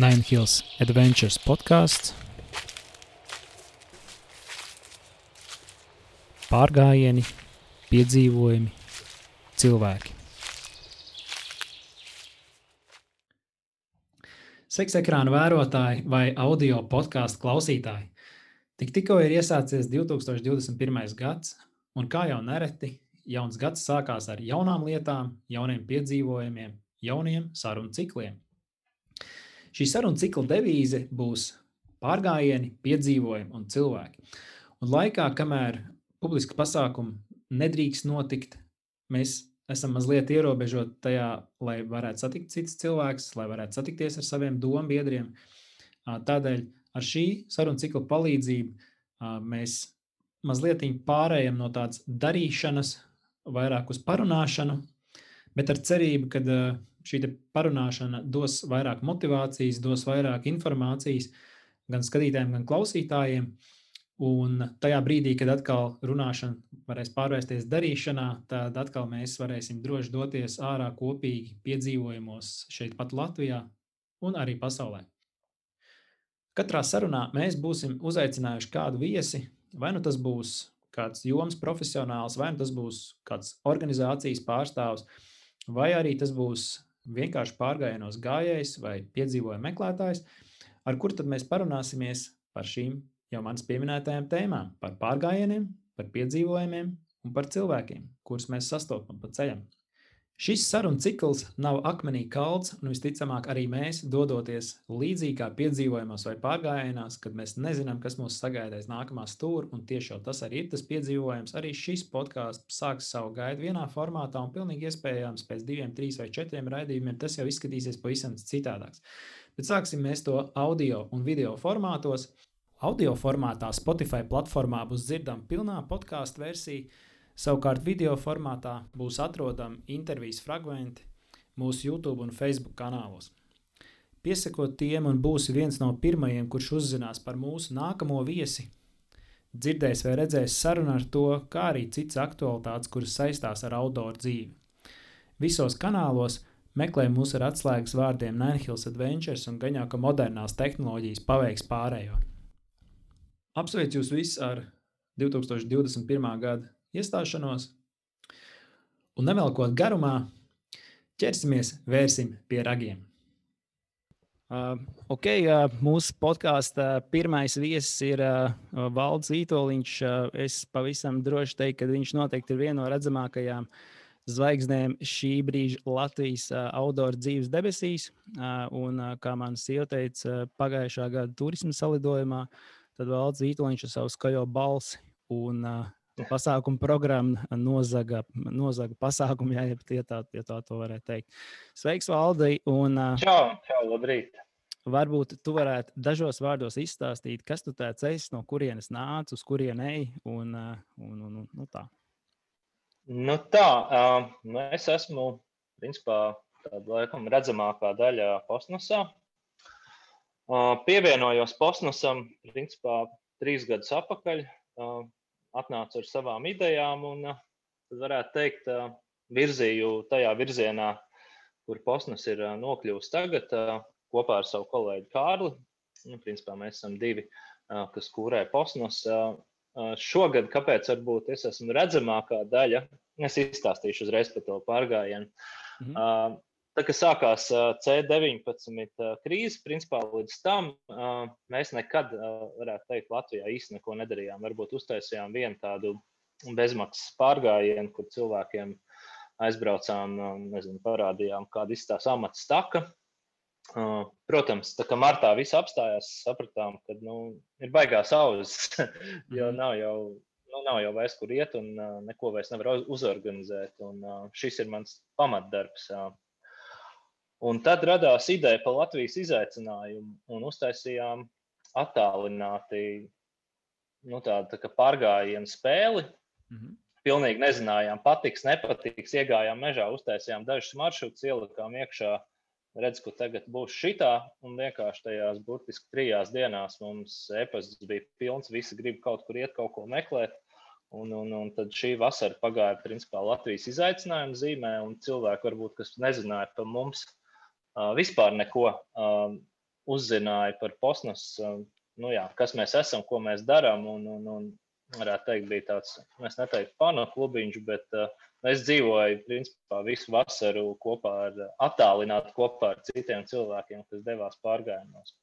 Nine Hills Adventures podkāsts. Pārgājieni, piedzīvojumi, cilvēki. Seksa ekrāna vērotāji vai audio podkāstu klausītāji. Tik tikko ir iesācies 2021. gads, un kā jau nereti, jauns gads sākās ar jaunām lietām, jauniem piedzīvojumiem, jauniem sarunu cikliem. Šī saruna cikla devīze būs pārgājieni, piedzīvojumi un cilvēki. Un laikā, kamēr publiska pasākuma nedrīkst notikt, mēs esam mazliet ierobežoti tajā, lai varētu satikt citus cilvēkus, lai varētu satikties ar saviem domu biedriem. Tādēļ ar šī sarunu cikla palīdzību mēs mazliet pārējām no tādas darīšanas, vairāk uz parunāšanu, bet ar cerību, ka šī parunāšana dos vairāk motivācijas, dos vairāk informācijas gan skatītājiem, gan klausītājiem. Un tajā brīdī, kad atkal runāšana varēs pārvērsties darīšanā, tad atkal mēs varēsim droši doties ārā kopīgi piedzīvojumos šeit, pat Latvijā un arī pasaulē. Katrā sarunā mēs būsim uzaicinājuši kādu viesi, vai nu tas būs kāds joms profesionāls, vai nu tas būs kāds organizācijas pārstāvs, vai arī tas būs vienkārši pārgājienos gājējs vai piedzīvojuma meklētājs, ar kuru tad mēs parunāsimies par šīm jau manas pieminētajām tēmām, par pārgājieniem, par piedzīvojumiem un par cilvēkiem, kurus mēs sastopam pa ceļam. Šis sarunu cikls nav akmenī kalts, un visticamāk, arī mēs, dodoties līdzīgā piedzīvojumos vai pārgājienās, kad mēs nezinām, kas mūs sagaidīs nākamā stūra, un tieši tas arī ir tas piedzīvojums. Arī šis podkāsts sāks savu gaidu vienā formātā, un pilnīgi iespējams pēc diviem, trīs vai četriem raidījumiem tas jau izskatīsies pavisam citādāks. Bet sāksim mēs to audio un video formātos. Audio formātā Spotify platformā būs dzirdama pilnā podkāstu versija Savukārt video formātā būs atrodami intervijas fragmenti mūsu YouTube un Facebook kanālos. Piesakot tiem, un būsi viens no pirmajiem, kurš uzzinās par mūsu nākamo viesi, dzirdēs vai redzēs sarunu ar to, kā arī citas aktualitātes, kuras saistās ar outdoor dzīvi. Visos kanālos meklē mūs ar atslēgas vārdiem Nēnhils Adventures un gaņā, ka modernās tehnoloģijas paveiks pārējo. Apsveicu jūs visus ar 2021. gada iestāšanos. Un nevelkot garumā, ķersimies, vērsim pie ragiem. Uh, ok, uh, mūsu podkāstā uh, pirmais viesis ir uh, Valdis Vitoļņš. Uh, es pavisam droši teiktu, ka viņš noteikti ir viena no redzamākajām zvaigznēm šī brīža Latvijas uh, outdoor dzīves debesīs. Uh, un, uh, kā man sieva teica, uh, pagājušā gada turisma salidojumā, tad Valdis Vitoļņš ar savu skaļo balsi un uh, pasākuma programma nozaga, nozaga pasākumu, ja, tā, ja tā to varētu teikt. Sveiks, Valdī! Un, čau, čau, labrīt! Varbūt tu varētu dažos vārdos izstāstīt, kas tu tāds esi, no kurienes nāc, uz kurien ej un, un, un, un nu tā. Nu tā, nu es esmu, principā, tāda laikam redzamākā daļa Postnosā. Uh, pievienojos Postnosam, principā, trīs gadus atpakaļ. Atnācu ar savām idejām un eh, tad varētu teikt, eh, virzīju tajā virzienā, kur Posms ir eh, nokļuvis tagad kopā ar savu kolēģi Kārli. Nu, principā mēs esam divi, kas kūrē Posms. Šogad, kāpēc varbūt es esmu redzamākā daļa, es izstāstīšu uzreiz par to pārgājienu. Mm -hmm. Tā kā sākās C19 krīze, principā līdz tam mēs nekad, varētu teikt, Latvijā īsti neko nedarījām. Varbūt uztaisījām vienu tādu bezmaksas pārgājienu, kur cilvēkiem aizbraucām, nezinu, parādījām, kāda izstāsta amata staka. Protams, tā kā martā viss apstājās, sapratām, ka nu, ir baigās auzas, jo mhm. nav jau, nu, nav jau vairs kur iet un neko vairs nevar uzorganizēt. Un, šis ir mans pamatdarbs Un tad radās ideja par Latvijas izaicinājumu un uztaisījām attālināti nu, tādu tā pārgājienu spēli. Mm -hmm. Pilnīgi nezinājām, patiks, nepatiks. Iegājām mežā, uztaisījām dažus maršrutus, ielikām iekšā. Redz, ka tagad būs šitā, un vienkārši tajās burtiski trijās dienās mums e-pasts bija pilns. Visi grib kaut kur iet, kaut ko meklēt. Un, un, un tad šī vasara pagāja principā Latvijas izaicinājuma zīmē, un cilvēki, varbūt, kas nezināja par mums, vispār neko. uzzināja par posmas, nu, jā, kas mēs esam, ko mēs darām. Un, un, un, varētu teikt, bija tāds, es neteiktu, panu klubiņš, bet uh, es dzīvoju principā visu vasaru kopā ar, attālināti kopā ar citiem cilvēkiem, kas devās pārgājumos.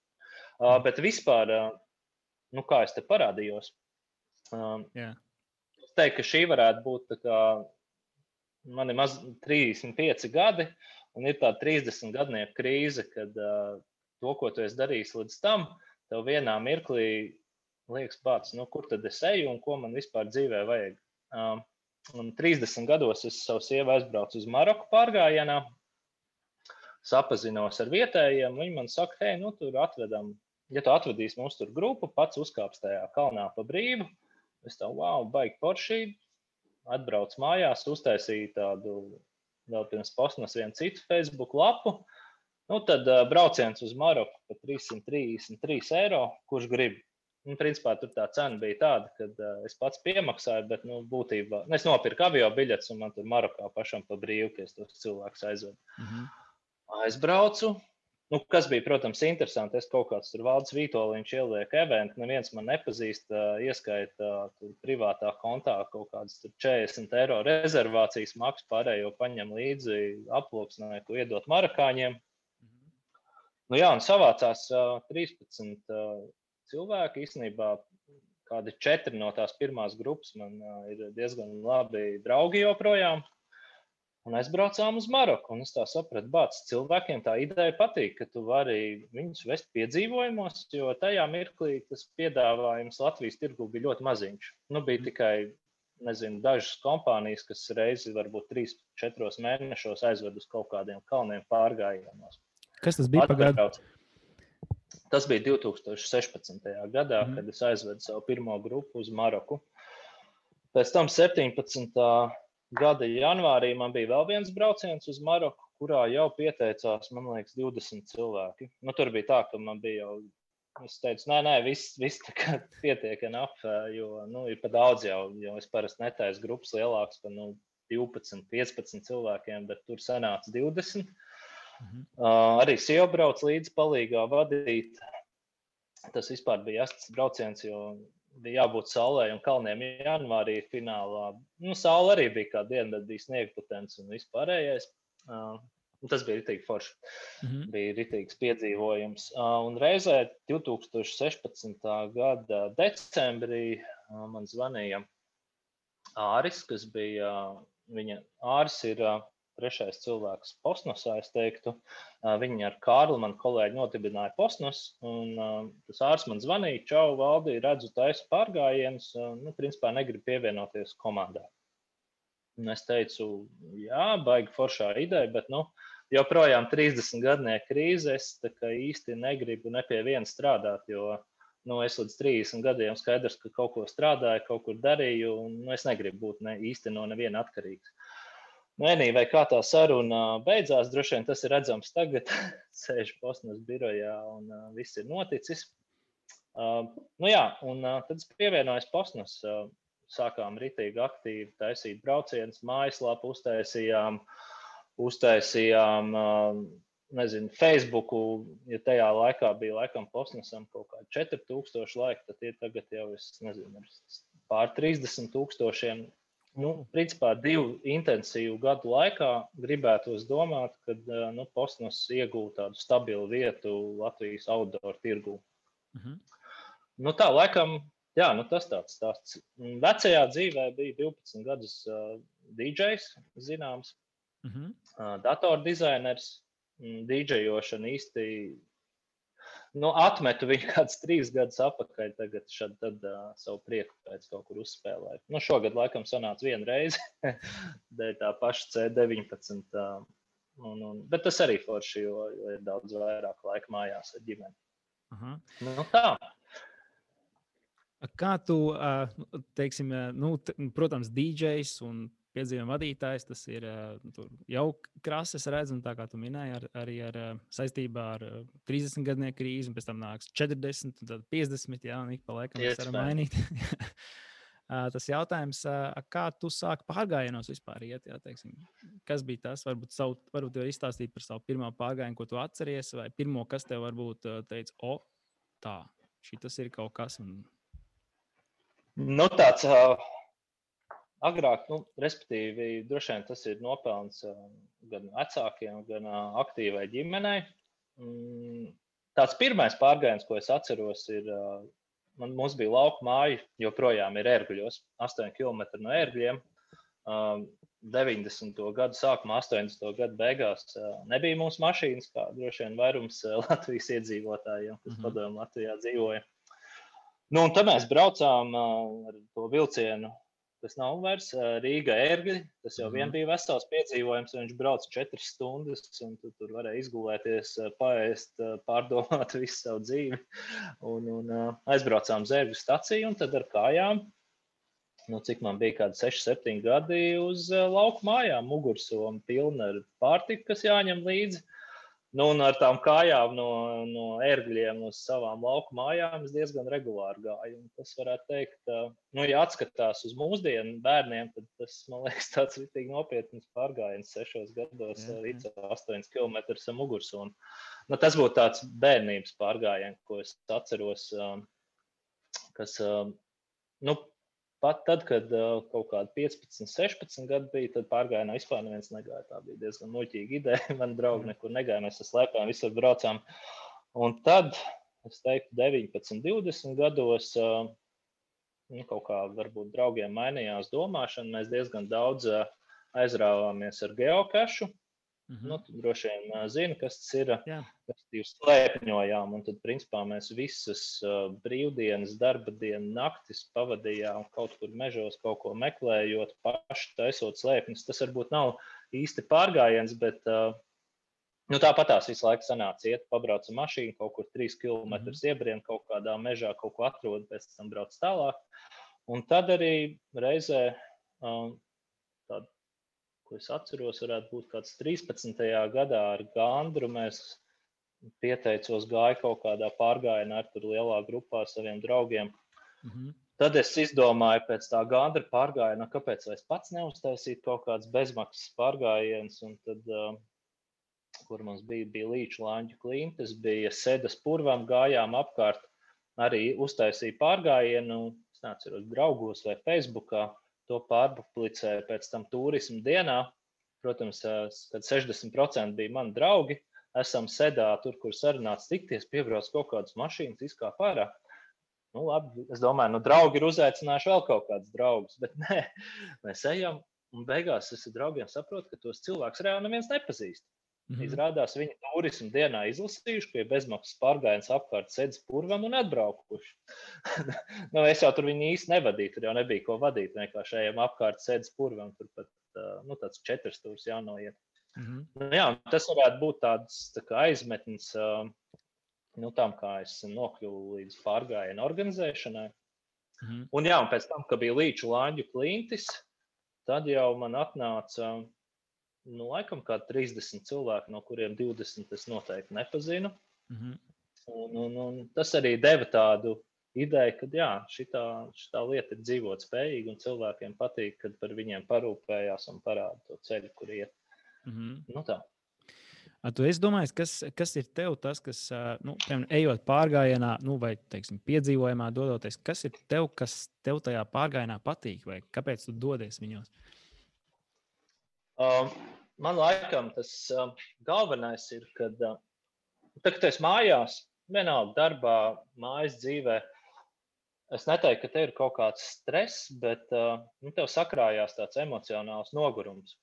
Uh, bet vispār, uh, nu, kā es te parādījos, uh, yeah. es teiktu, ka šī varētu būt kā, man ir maz 35 gadi, un ir tā 30 gadnieku krīze, kad uh, to, ko tu esi darījis līdz tam, tev vienā mirklī liekas, pats, nu, kur tad es eju un ko man vispār dzīvē vajag. Um, un 30 gados es savu sievu aizbraucu uz Maroku pārgājienā, sapazinos ar vietējiem. Viņi man saka, hei, nu, tur atvedam, ja tu atvedīsi mums tur grupu, pats uzkāps tajā kalnā pa brīvu. Es tā, wow, baigi poršī. Atbrauc mājās, uztaisīju tādu vēl pirms posmas vienu citu Facebook lapu. Nu, tad uh, brauciens uz Maroku par 333 eiro, kurš grib. Un, principā, tur tā cena bija tāda, ka uh, es pats piemaksāju, bet nu, būtībā nu, es nopirku avio biļetes, un man tur Marokā pašam pa brīvu, ka es tos cilvēkus aizvedu. Mm -hmm. Aizbraucu. Nu, kas bija, protams, interesanti. Es kaut kāds tur valdes vītoliņš ielieku eventu, neviens man nepazīst, ieskaita privātā kontā kaut kādas 40 eiro rezervācijas maksu, pārējo paņem līdzi aploksnē, ko iedot marakāņiem. -hmm. Nu, jā, un savācās uh, 13 uh, cilvēki. Īsnībā kādi četri no tās pirmās grupas man ir diezgan labi draugi joprojām. Un aizbraucām uz Maroku. Es tā sapratu, ka cilvēkiem tā ideja patīk, ka tu vari viņus vest piedzīvojumos, jo tajā mirklī tas piedāvājums Latvijas tirgu bija ļoti maziņš. Nu, bija tikai nezinu, dažas kompānijas, kas reizi, varbūt trīs, četros mēnešos aizved uz kaut kādiem kalniem pārgājienos. Kas tas bija? Pagājušajā Tas bija 2016. gadā, mm. kad es aizvedu savu pirmo grupu uz Maroku. Pēc tam 17. Gada janvārī man bija vēl viens brauciens uz Maroku, kurā jau pieteicās, man liekas, 20 cilvēki. Nu, tur bija tā, ka man bija jau. Es teicu, nē, nē, viss, viss pietiek, ap, jo nu, ir pa daudz jau. Jo es parasti netaisu grupas lielākas par nu, 12, 15 cilvēkiem, bet tur sanāca 20. Mhm. Uh, arī sieva brauc līdzi, palīgā vadīt. Tas vispār bija jāstas brauciens, jo jābūt saulē un kalniem janvārī finālā. Nu, saule arī bija kā bija sniegputens un vispārējais. Uh, Tas bija rītīgi forši. Mm -hmm. Bija rītīgs piedzīvojums. Uh, un reizē 2016. gada decembrī uh, man zvanīja Āris, kas bija viņa Āris ir trešais cilvēks Posnosā, es teiktu. Viņi ar Kārlu, manu kolēģi, nodibināja Posnos. Un, tas ārsts man zvanīja, čau, valdī, redzu, taisu pārgājienus. Nu, principā negribu pievienoties komandai. Un es teicu, jā, baigi foršā ideja, bet nu, joprojām 30 gadnieku krīze. Es īsti negribu ne pie viena strādāt, jo nu, es līdz 30 gadiem skaidrs, ka kaut ko strādāju, kaut kur darīju, un nu, es negribu būt ne, īsti no neviena atkarīgs. Mēnī vai kā tā saruna beidzās, droši vien tas ir redzams tagad, sēž posmas birojā un uh, viss ir noticis. Uh, nu jā, un uh, tad es pievienojos posmas, uh, sākām ritīgi aktīvi taisīt braucienus, mājaslapu uztaisījām, uztaisījām, uh, nezinu, Facebooku, ja tajā laikā bija laikam posmasam kaut kādi 4000 laiki, tad tie tagad jau, es nezinu, pār 30 tūkstošiem Nu, principā divu intensīvu gadu laikā gribētos domāt, ka nu, Postnos iegūta tādu stabilu vietu Latvijas outdoor tirgū. Uh mhm. -huh. nu, tā laikam, jā, nu, tas tāds stāsts. Vecajā dzīvē bija 12 gadus uh, DJs, zināms, uh -huh. uh, datordizainers. DJošana īsti nu, atmetu viņu kādus trīs gadus atpakaļ. Tagad šad, tad, uh, savu prieku pēc kaut kur uzspēlēju. Nu, šogad laikam sanāca viena reize, dēļ tā paša C19. Uh, un, un, bet tas arī forši, jo, jo ir daudz vairāk laika mājās ar ģimeni. Uh -huh. nu, tā. Kā tu, teiksim, nu, protams, DJs un piedzīvojuma vadītājs. Tas ir uh, jau krāsa, es redzu, un tā kā tu minēji, ar, arī ar uh, saistībā ar uh, 30 gadu krīzi, un pēc tam nāks 40, un tad 50. Jā, un ik pa laikam mēs varam mainīt. tas jautājums, kā tu sāki pārgājienos vispār iet? Jā, teiksim, kas bija tas? Varbūt, savu, varbūt var izstāstīt par savu pirmo pārgājienu, ko tu atceries, vai pirmo, kas tev varbūt teica, o, tā, šis ir kaut kas. Un... Nu, tāds uh, agrāk, nu, respektīvi, droši vien tas ir nopelns uh, gan vecākiem, gan uh, aktīvai ģimenei. Mm, tāds pirmais pārgājiens, ko es atceros, ir uh, man, mums bija lauka māja, joprojām ir ērgļos, 8 km no ērgļiem. Um, 90. gadu sākumā, 80. gadu beigās nebija mūsu mašīnas, kā droši vien vairums Latvijas iedzīvotājiem, kas mm -hmm. padomju Latvijā dzīvoja. Nu, un tad mēs braucām ar to vilcienu Tas nav vairs Rīga ērgļi. Tas jau vien mhm. bija vesels piedzīvojums. Viņš brauca četras stundas, un tu tur varēja izgulēties, paēst, pārdomāt visu savu dzīvi. Un, un aizbraucām uz ērgļu staciju, un tad ar kājām, nu, cik man bija kādi 6, 7 gadi, uz lauku mājām, mugursoma pilna ar pārtiku, kas jāņem līdzi. Nu, un ar tām kājām no, no ērgļiem uz savām lauku mājām es diezgan regulāri gāju. Un tas varētu teikt, nu, ja atskatās uz mūsdienu bērniem, tad tas, man liekas, tāds rītīgi nopietns pārgājiens sešos gados, līdz 8 km ar mugursonu. Nu, tas būtu tāds bērnības pārgājiens, ko es atceros, kas, nu, Pat tad, kad uh, kaut kāda 15, 16 gadi bija, tad pārgājienā vispār neviens negāja. Tā bija diezgan muļķīga ideja. Man draugi mm. nekur negāja, mēs slēpām, visur braucām. Un tad, es teiktu, 19, 20 gados uh, nu, kaut kā varbūt draugiem mainījās domāšana. Mēs diezgan daudz uh, aizrāvāmies ar geokašu. Mm -hmm. nu, tu droši vien zini, kas tas ir. Jā. Mēs slēpņojām, un tad, principā, mēs visas brīvdienas, darba dienas, naktis pavadījām kaut kur mežos, kaut ko meklējot, paši taisot slēpnes. Tas varbūt nav īsti pārgājiens, bet nu, tāpat tās visu laiku sanāca iet, pabrauca mašīna, kaut kur trīs km mm -hmm. iebrien, kaut kādā mežā kaut ko atrod, pēc tam brauc tālāk. Un tad arī reizē um, ko es atceros, varētu būt kāds 13. gadā ar Gandru. Mēs pieteicos, gāju kaut kādā pārgājienā ar tur lielā grupā ar saviem draugiem. Mm -hmm. Tad es izdomāju, pēc tā gandra pārgājiena, kāpēc es pats neuztaisītu kaut kādas bezmaksas pārgājienas. Tad, uh, kur mums bija, bija līča lāņu klintis, bija sēdes purvam, gājām apkārt, arī uztaisīja pārgājienu. Es neatceros, draugos vai Facebookā to pārpublicēju pēc tam turismu dienā. Protams, kad 60% bija mani draugi, esam sedā tur, kur sarunāts tikties, piebrauc kaut kādas mašīnas, izkāp ārā. Nu, labi, es domāju, nu, draugi ir uzaicinājuši vēl kaut kādus draugus, bet nē, mēs ejam un beigās es ar draugiem saprotu, ka tos cilvēkus reāli neviens nepazīst. -hmm. Izrādās, viņi turismu dienā izlasījuši, ka ir bezmaksas pārgājiens apkārt sēdes purvam un atbraukuši. nu, es jau tur viņu īsti nevadīju, tur jau nebija ko vadīt. Vienkārši ejam apkārt sēdes purvam, tur pat nu, tāds četras stūris jānoiet. -hmm. nu, jā, tas varētu būt tāds tā aizmetnis nu, tam, kā es nokļuvu līdz pārgājienu organizēšanai. -hmm. Un, jā, un pēc tam, kad bija līču lāņu klintis, tad jau man atnāca nu, laikam kā 30 cilvēki, no kuriem 20 es noteikti nepazinu. Mm -hmm. un, un, un tas arī deva tādu ideju, ka jā, šitā, šitā lieta ir dzīvot spējīga un cilvēkiem patīk, kad par viņiem parūpējās un parāda to ceļu, kur iet. Mm -hmm. nu, tā. A, tu esi domājis, kas, kas ir tev tas, kas, nu, piemēram, ejot pārgājienā, nu, vai teiksim, piedzīvojumā, dodoties, kas ir tev, kas tev tajā pārgājienā patīk, vai kāpēc tu dodies viņos? Um, man laikam tas uh, galvenais ir, kad tā, kad es mājās, vienalga darbā, mājas dzīvē, es neteiktu, ka te ir kaut kāds stress, bet uh, nu, tev sakrājās tāds emocionāls nogurums.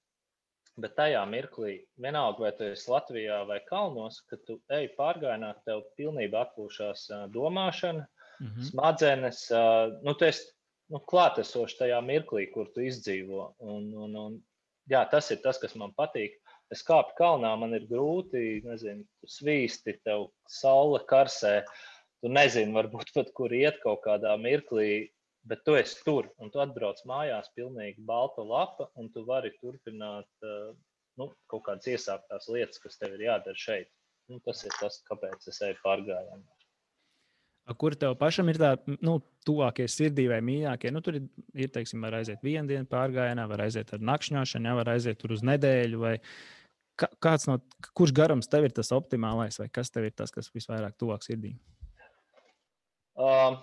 Bet tajā mirklī, vienalga, vai tu esi Latvijā vai Kalnos, kad tu ej pārgājienā, tev pilnībā atpūšās uh, domāšana, mm -hmm. smadzenes. Uh, nu, tu esi nu, klātesošs tajā mirklī, kur tu izdzīvo. Un, un, un jā, tas ir tas, kas man patīk. Es kāpu kalnā, man ir grūti, nezinu, svīsti, tev saule karsē. Tu nezini, varbūt pat kur iet kaut kādā mirklī, bet tu esi tur un tu atbrauc mājās, pilnīgi balta lapa, un tu vari turpināt uh, nu, kaut kādas iesāktās lietas, kas tev ir jādara šeit. Nu, tas ir tas, kāpēc es eju pārgājienā. Kur tev pašam ir tā, nu, tuvākie sirdī vai mīļākie? Nu, tur ir, ir, teiksim, var aiziet vienu dienu pārgājienā, var aiziet ar nakšņošanu, ja var aiziet tur uz nedēļu. Vai kāds no, kurš garums tev ir tas optimālais, vai kas tev ir tas, kas visvairāk tuvāk sirdī? Uh,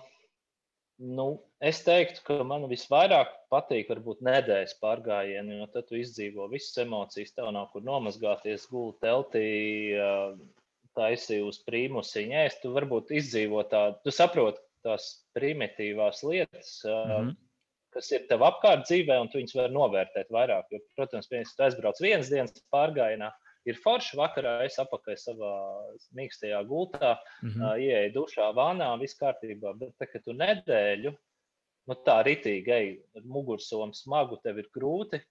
nu, es teiktu, ka man visvairāk patīk varbūt nedēļas pārgājieni, jo tad tu izdzīvo visas emocijas, tev nav kur nomazgāties, gulēt teltī. Uh, taisīju uz prīmusiņa ēst, tu varbūt izdzīvo tādu, tu saproti tās primitīvās lietas, mm -hmm. kas ir tev apkārt dzīvē, un tu viņus var novērtēt vairāk. Jo, protams, ja tu aizbrauc vienas dienas pārgājienā, ir forši vakarā, es apakaļ savā mīkstajā gultā, mm -hmm. ieeju dušā, vānā, viss kārtībā. Bet, tā, kad tu nedēļu, nu tā ritīgi, ej, mugursomu smagu, tev ir grūti,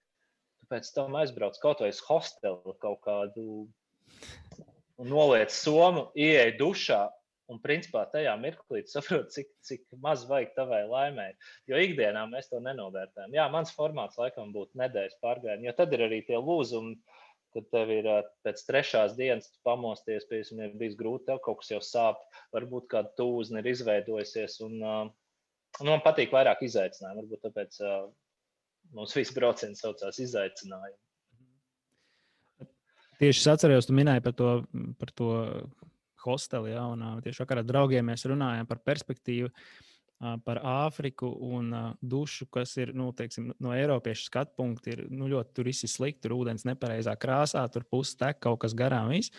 tu pēc tam aizbrauc kaut vai uz hostelu kaut kādu un noliec somu, ieej dušā. Un, principā, tajā mirklī saproti, cik, cik maz vajag tavai laimēji. Jo ikdienā mēs to nenovērtējam. Jā, mans formāts laikam būtu nedēļas pārgājiens, jo tad ir arī tie lūzumi, kad tev ir pēc trešās dienas pamosties, piemēram, ir bijis grūti, tev kaut kas jau sāp, varbūt kāda tūzne ir izveidojusies. Un, nu, man patīk vairāk izaicinājumu, varbūt tāpēc mums viss brauciens saucās izaicinājumu. Tieši es atceros, tu minēji par to, par to hosteli, ja, un tieši vakarā draugiem mēs runājām par perspektīvu, par Āfriku un dušu, kas ir nu, teiksim, no Eiropiešu skatu punkta, ir nu, ļoti tur viss slikti, tur ūdens nepareizā krāsā, tur pusi tek kaut kas garām. Viss.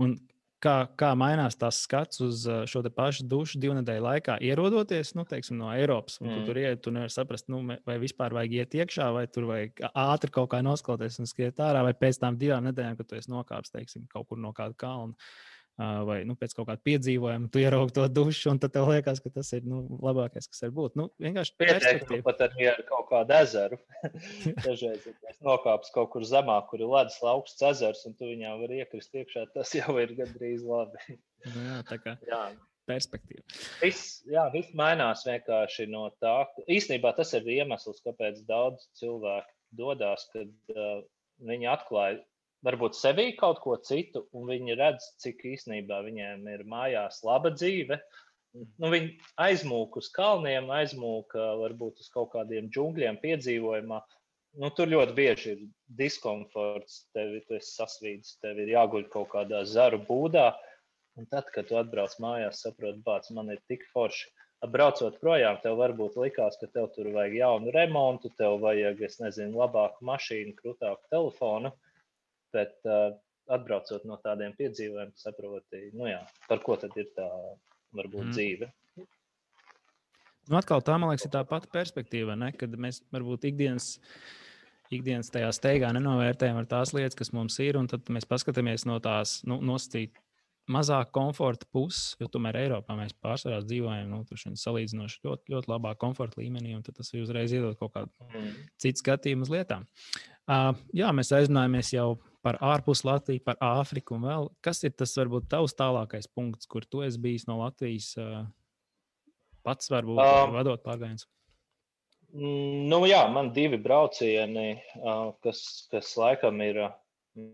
Un kā, kā mainās tas skats uz uh, šo pašu dušu divu nedēļu laikā, ierodoties nu, teiksim, no Eiropas. Mm. Tu tur iet, tu nevari saprast, nu, vai vispār vajag iet iekšā, vai tur vajag ātri kaut kā noskalties un skriet ārā, vai pēc tam divām nedēļām, kad tu esi nokāpis teiksim, kaut kur no kāda kalna vai nu, pēc kaut kāda piedzīvojuma, tu ieraugi to dušu, un tad tev liekas, ka tas ir nu, labākais, kas var būt. Nu, vienkārši pietiekami pat ar, ar kaut kādu ezeru. Dažreiz, ja mēs nokāpsim kaut kur zemāk, kur ir ledus augsts ezers, un tu viņā var iekrist iekšā, tas jau ir gandrīz labi. nu, jā, tā kā. Jā. Perspektīva. Viss, jā, viss mainās vienkārši no tā. Īstenībā tas ir iemesls, kāpēc daudz cilvēku dodas, kad uh, viņi atklāja varbūt sevī kaut ko citu, un viņi redz, cik īstenībā viņiem ir mājās laba dzīve. Nu, viņi aizmūka uz kalniem, aizmūka varbūt uz kaut kādiem džungļiem, piedzīvojumā. Nu, tur ļoti bieži ir diskomforts, tev ir sasvīdis, tev ir jāguļ kaut kādā zaru būdā. Un tad, kad tu atbrauc mājās, saproti, bāc, man ir tik forši. Braucot projām, tev varbūt likās, ka tev tur vajag jaunu remontu, tev vajag, es nezinu, labāku mašīnu, krūtāku telefonu. Uh, Bet uh, atbraucot no tādiem piedzīvojumiem, saproti, nu jā, par ko tad ir tā varbūt mm. dzīve. Nu, atkal tā, man liekas, ir tā pati perspektīva, ne? kad mēs varbūt ikdienas, ikdienas tajā steigā nenovērtējam tās lietas, kas mums ir, un tad mēs paskatāmies no tās nu, nosacīt mazāk komforta puses, jo tomēr Eiropā mēs pārsvarā dzīvojam nu, salīdzinoši ļoti, ļoti labā komforta līmenī, un tas uzreiz iedod kaut kādu mm. citu skatījumu uz lietām. Uh, jā, mēs aizrunājamies jau par ārpus Latviju, par Āfriku un vēl. Kas ir tas, varbūt, tavs tālākais punkts, kur tu esi bijis no Latvijas pats, varbūt, um, vadot pārgājienus? Nu, jā, man divi braucieni, kas, kas laikam ir,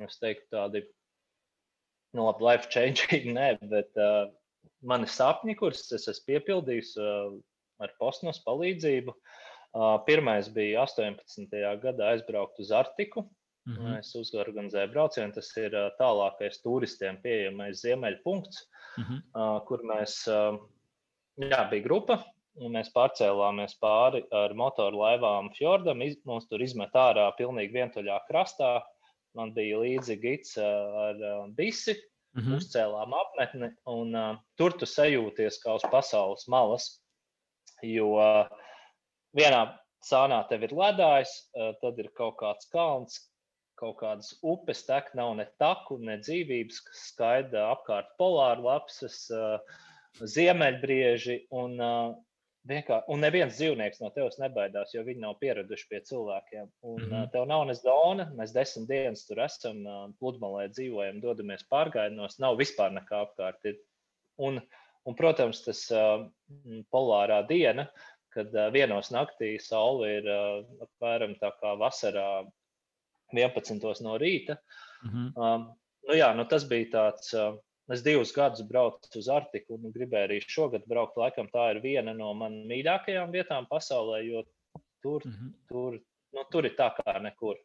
es teiktu, tādi, nu, labi, life changing, nē, bet uh, mani sapņi, kurus es esmu piepildījis uh, ar posmas palīdzību. Uh, pirmais bija 18. gadā aizbraukt uz Arktiku. Mm -hmm. Es uzorganizēju braucienu. Tas ir tālākais turistiem pieejamais ziemeļpunkts, mm -hmm. kur mēs, jā, bija grupa, mēs pārcēlāmies pāri ar motoru laivām fjordam. Mums tur izmet ārā pilnīgi vientuļā krastā. Man bija līdzi gids ar bisi, mm -hmm. uzcēlām apmetni, un uh, tur tu sajūties kā uz pasaules malas. Jo uh, vienā sānā tev ir ledājs, tad ir kaut kāds kalns, kaut kādas upes tek, nav ne taku, ne dzīvības, kas skaida apkārt polāru lapsas, ziemeļbrieži. Un, vienkār, un neviens dzīvnieks no tevis nebaidās, jo viņi nav pieraduši pie cilvēkiem. Un, mm -hmm. Tev nav ne zona, mēs desmit dienas tur esam, pludmalē dzīvojam, dodamies pārgājienos, nav vispār nekā apkārt. Ir. Un, un, protams, tas polārā diena, kad vienos naktī saule ir apmēram tā kā vasarā 11. no rīta. Mm -hmm. um, nu, jā, nu, tas bija tāds uh, es divus gadus braucu uz Arktiku un gribēju arī šogad braukt. Laikam tā ir viena no manām mīļākajām vietām pasaulē, jo tur, mm -hmm. tur, nu, tur ir tā kā nekur.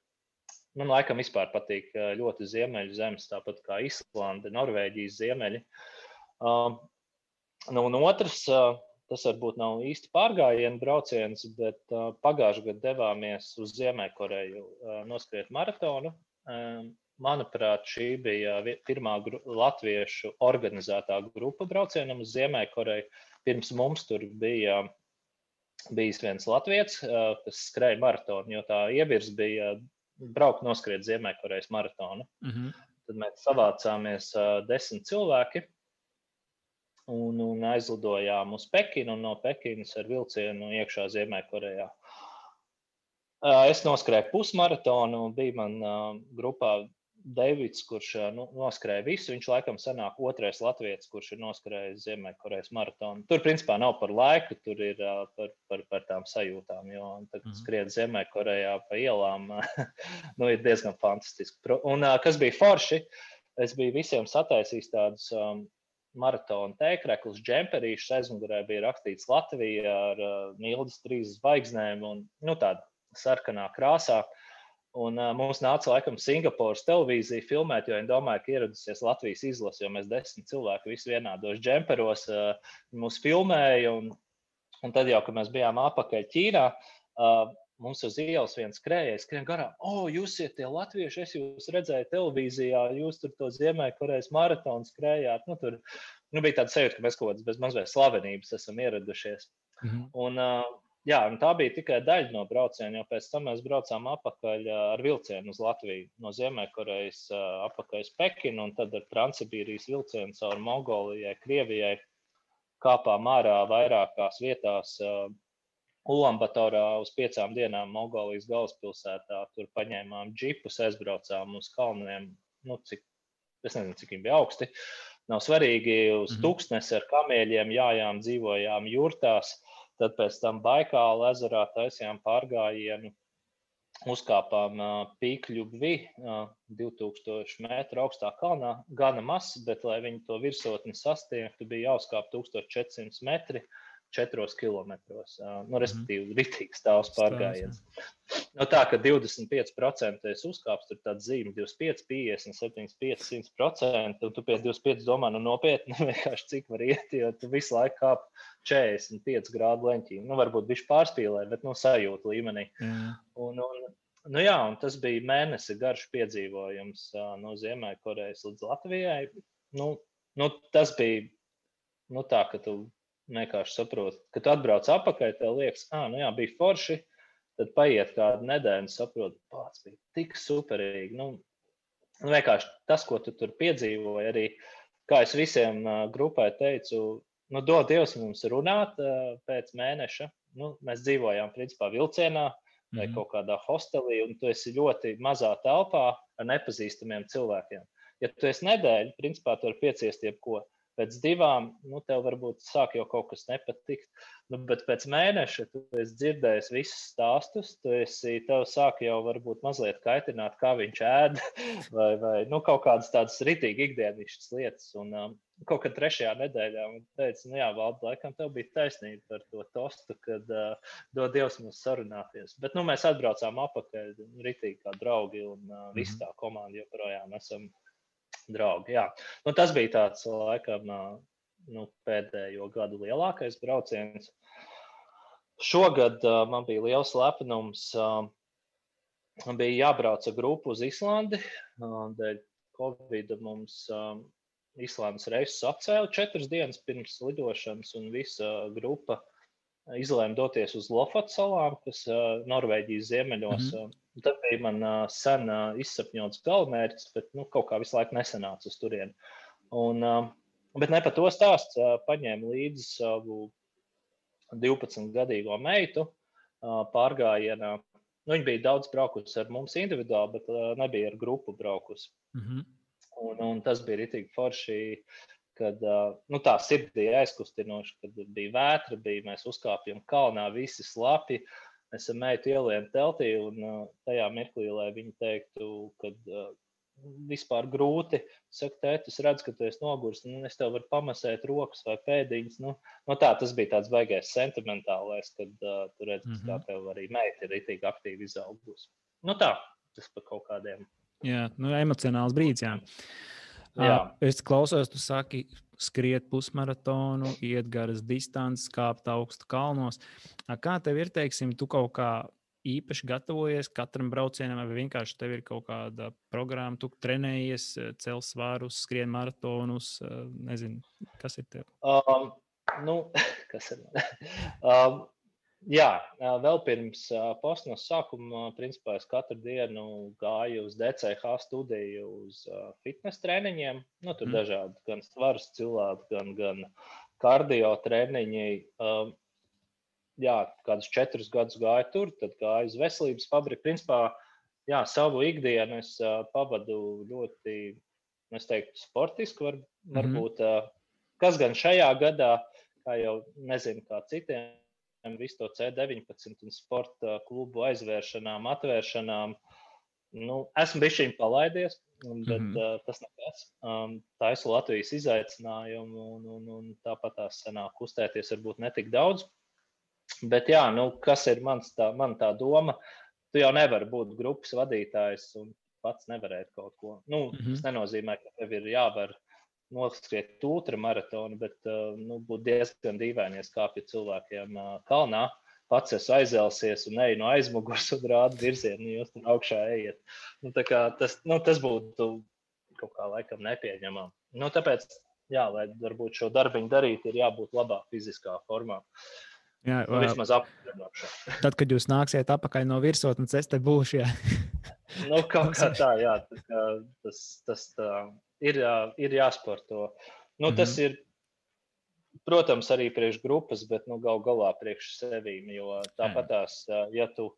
Man laikam vispār patīk ļoti ziemeļu zemes, tāpat kā Islande, Norvēģijas ziemeļi. Uh, nu, un otrs, uh, tas varbūt nav īsti pārgājienu brauciens, bet uh, pagājušajā gadā devāmies uz Ziemeļkoreju uh, noskriet maratonu. Um, Manuprāt, šī bija pirmā gru, latviešu organizētā grupa braucienam uz Ziemeļkoreju. Pirms mums tur bija bijis viens latviečs, kas skrēja maratonu, jo tā ievirs bija braukt noskriet Ziemeļkorejas maratonu. Mm -hmm. Tad mēs savācāmies desmit cilvēki un, un aizlidojām uz Pekinu un no Pekinas ar vilcienu iekšā Ziemeļkorejā. Es noskrēju pusmaratonu, un bija man grupā Deivids, kurš nu, noskrēja visu, viņš laikam sanāk otrais latviečs, kurš ir noskrējis Ziemeļkorejas maratonu. Tur, principā, nav par laiku, tur ir par, par, par tām sajūtām. Jo tad, kad mm. skriet Ziemeļkorejā pa ielām, nu, ir diezgan fantastiski. Un kas bija forši, es biju visiem sataisījis tādus. Um, Maratona tēkļus, džemperīšus aizmugurē bija rakstīts Latvija ar uh, Nīlas trīs zvaigznēm un nu, tādā sarkanā krāsā. Un uh, mums nāca laikam Singapūras televīzija filmēt, jo viņi domāja, ka ieradusies Latvijas izlase, jo mēs desmit cilvēki visi vienādos džemperos uh, mūs filmēja. Un, un tad jau, kad mēs bijām apakaļ Ķīnā, uh, mums uz ielas viens skrējējis, skrien garām. O, oh, jūs esat tie latvieši, es jūs redzēju televīzijā, jūs tur to Ziemeļkorejas maratonu skrējāt. Nu, tur nu, bija tāds sajūta, ka mēs kaut kādas bez mazliet slavenības esam ieradušies. Mm -hmm. Un, uh, Jā, tā bija tikai daļa no brauciena, jo pēc tam mēs braucām atpakaļ ar vilcienu uz Latviju. No Ziemeļkorejas atpakaļ uz Pekinu, un tad ar Transsibīrijas vilcienu caur Mongolijai, Krievijai kāpām ārā vairākās vietās. Ulambatorā uz piecām dienām Mongolijas galvaspilsētā. Tur paņēmām džipus, aizbraucām uz kalniem. Nu, cik, es nezinu, cik viņi bija augsti. Nav svarīgi, uz mm -hmm. tūkstnesi ar kamieļiem jājām, dzīvojām jurtās. Uh, Tad pēc tam Baikāla ezerā taisījām pārgājienu, uzkāpām Pīkļu Gvi, 2000 metru augstā kalnā. Gana mazs, bet, lai viņi to virsotni sasniegtu, bija jāuzkāp 1400 metri četros kilometros. Nu, respektīvi, mm. rītīgs tāls pārgājiens. Nu, tā ka 25% es uzkāpu, tur tāds zīme 25, 50, 75, 100%. Un tu pie 25 domā, nu nopietni, vienkārši cik var iet, jo tu visu laiku kāp 45 grādu leņķī. Nu, varbūt viņš pārspīlē, bet nu, sajūta līmenī. Mm. Un, un, Nu jā, un tas bija mēnesi garš piedzīvojums no Ziemeļkorejas līdz Latvijai. Nu, nu, tas bija nu, tā, ka tu vienkārši saproti, ka tu atbrauc atpakaļ, tev liekas, ah, nu jā, bija forši. Tad paiet kāda nedēļa, un saproti, pats bija tik superīgi. Nu, nu, vienkārši tas, ko tu tur piedzīvoji, arī kā es visiem grupai teicu, nu, dod Dievs mums runāt pēc mēneša. Nu, mēs dzīvojām principā vilcienā vai mm. kaut kādā hostelī, un tu esi ļoti mazā telpā ar nepazīstamiem cilvēkiem. Ja tu esi nedēļa, principā tu vari pieciest jebko. Pēc divām, nu, tev varbūt sāk jau kaut kas nepatikt, nu, bet pēc mēneša tu esi dzirdējis visus stāstus. Tu esi, tev sāk jau varbūt mazliet kaitināt, kā viņš ēd, vai, vai nu, kaut kādas tādas ritīgi ikdienišķas lietas. Un, um, kaut kad trešajā nedēļā man teica, nu jā, Valda, laikam tev bija taisnība par to tostu, kad uh, dod Dievs mums sarunāties. Bet nu, mēs atbraucām apakaļ, ritīgi kā draugi, un uh, viss tā komanda joprojām esam draugi. Jā. Nu, tas bija tāds laikam nu, pēdējo gadu lielākais brauciens. Šogad uh, man bija liels lepnums. Uh, man bija jābrauc ar grupu uz Islandi. Uh, dēļ Covid mums uh, Islandes reisus atcēla četras dienas pirms lidošanas, un visa grupa izlēma doties uz Lofotas salām, kas uh, Norvēģijas ziemeļos. Mm -hmm. Tad bija man uh, sen uh, izsapņots galamērķis, bet nu, kaut kā visu laiku nesanāca uz turieni. Un, uh, bet ne par to stāsts. Uh, paņēmu līdzi savu 12-gadīgo meitu uh, pārgājienā. Nu, viņa bija daudz braukusi ar mums individuāli, bet uh, nebija ar grupu braukusi. Mm -hmm. un, un tas bija rītīgi forši, kad uh, nu, tā sirdī aizkustinoši, kad bija vētra, bija mēs uzkāpjam kalnā, visi slapi. Uh, esam meitu ielien teltī, un uh, tajā mirklī, lai viņi teiktu, ka uh, vispār grūti. Saka, tēt, es redzu, ka tu esi noguris, nu, es tev varu pamasēt rokas vai pēdiņas. Nu, nu tā, tas bija tāds baigais sentimentālais, kad uh, tu redz, mm -hmm. kā tev arī meita ir itīgi aktīvi izaugusi. Nu tā, tas pa kaut kādiem. Jā, nu, emocionāls brīdis, jā. Jā. Es klausos, tu saki, skriet pusmaratonu, iet garas distances, kāpt augstu kalnos. Kā tev ir, teiksim, tu kaut kā īpaši gatavojies katram braucienam, vai vienkārši tev ir kaut kāda programma, tu trenējies, cels svārus, skrien maratonus, nezinu, kas ir tev? Um, nu, kas ir? um, Jā, vēl pirms posmas sākuma, principā es katru dienu gāju uz DCH studiju, uz fitnes treniņiem. Nu, tur mm. dažādi gan svaras cilvēki, gan, gan kardio treniņi. Jā, kādus četrus gadus gāju tur, tad gāju uz veselības fabriku. Principā, jā, savu ikdienu es pavadu ļoti, es teiktu, sportiski. Var, mm. Varbūt, kas gan šajā gadā, kā jau nezinu, kā citiem visu to C19 un sporta klubu aizvēršanām, atvēršanām. Nu, esmu bijis šīm palaidies, bet mm -hmm. uh, tas nekas. Um, tā ir Latvijas izaicinājuma, un, un, un tāpat tās sanāk kustēties varbūt netik daudz. Bet jā, nu, kas ir mans tā, man tā doma? Tu jau nevari būt grupas vadītājs un pats nevarēt kaut ko. Nu, mm -hmm. Tas nenozīmē, ka tev ir jāvar noskriet ultramaratonu, bet uh, nu, būtu diezgan dīvaini, ja kāpju cilvēkiem uh, kalnā. Pats esmu aizēlsies un eju no aizmugures un rādu virzienu, jūs tur augšā ejiet. Nu, tas, nu, tas būtu kaut kā laikam nepieņemami. Nu, tāpēc, jā, lai varbūt šo darbiņu darīt, ir jābūt labā fiziskā formā. Jā, nu, vismaz apgādāšā. Tad, kad jūs nāksiet atpakaļ no virsotnes, es te būšu. Jā. nu, kaut kā tā, jā. Tas, tas tā, ir, ir jāsporto. Nu, mm -hmm. Tas ir, protams, arī priekš grupas, bet nu, gal galā priekš sevīm. Jo tāpat tās, ja tu.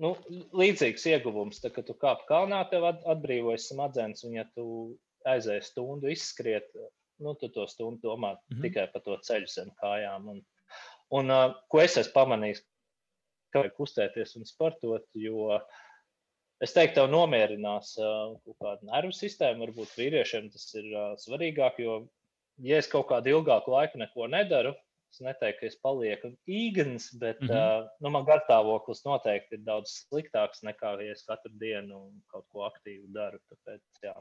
Nu, līdzīgs ieguvums, tad, kad tu kāp kalnā, tev atbrīvojas smadzenes, un ja tu aizēji stundu izskriet, nu, tu to stundu domā mm -hmm. tikai par to ceļu zem kājām. Un, un ko es esmu pamanījis, ka vajag kustēties un sportot, jo uh, Es teiktu, tev nomierinās uh, kaut kāda nervu sistēma. Varbūt vīriešiem tas ir uh, svarīgāk, jo, ja es kaut kādu ilgāku laiku neko nedaru, es neteiktu, ka es palieku īgens, bet mm -hmm. nu, man garstāvoklis noteikti ir daudz sliktāks nekā, ja es katru dienu kaut ko aktīvu daru. Tāpēc, jā,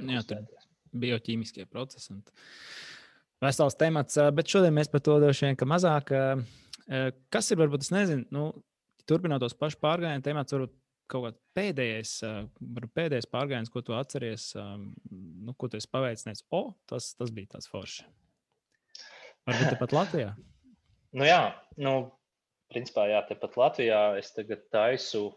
jā tur bioķīmiskie procesi. Un... Vesels temats, bet šodien mēs par to droši vien mazāk. Kas ir, varbūt, es nezinu, nu, turpinot tos pašus pārgājienu temats, varbūt kaut kāds pēdējais, pēdējais pārgājiens, ko tu atceries, nu, ko tu esi paveicis? O, tas, tas bija tāds foršs. Varbūt tepat Latvijā? nu, jā, nu, principā, jā, tepat Latvijā es tagad taisu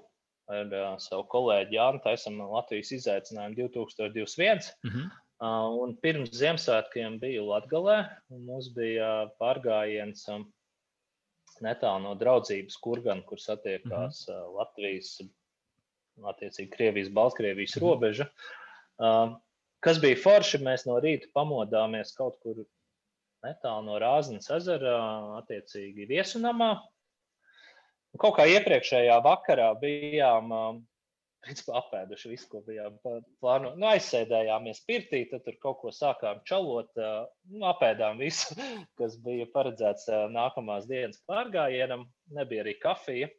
ar uh, savu kolēģi Jānu, taisam Latvijas izaicinājumu 2021. Mm -hmm. uh, un pirms Ziemassvētkiem biju Latgalē, un mums bija pārgājiens um, netālu no draudzības kurgan, kur satiekās mm -hmm. Latvijas attiecīgi Krievijas, Baltkrievijas mhm. robeža. Uh, kas bija forši, mēs no rīta pamodāmies kaut kur netālu no Rāznas ezera, attiecīgi viesunamā. Kaut kā iepriekšējā vakarā bijām principā, apēduši visu, ko bijām plānojuši. Nu, aizsēdējāmies pirtī, tad tur kaut ko sākām čalot, nu, apēdām visu, kas bija paredzēts nākamās dienas pārgājienam. Nebija arī kafija.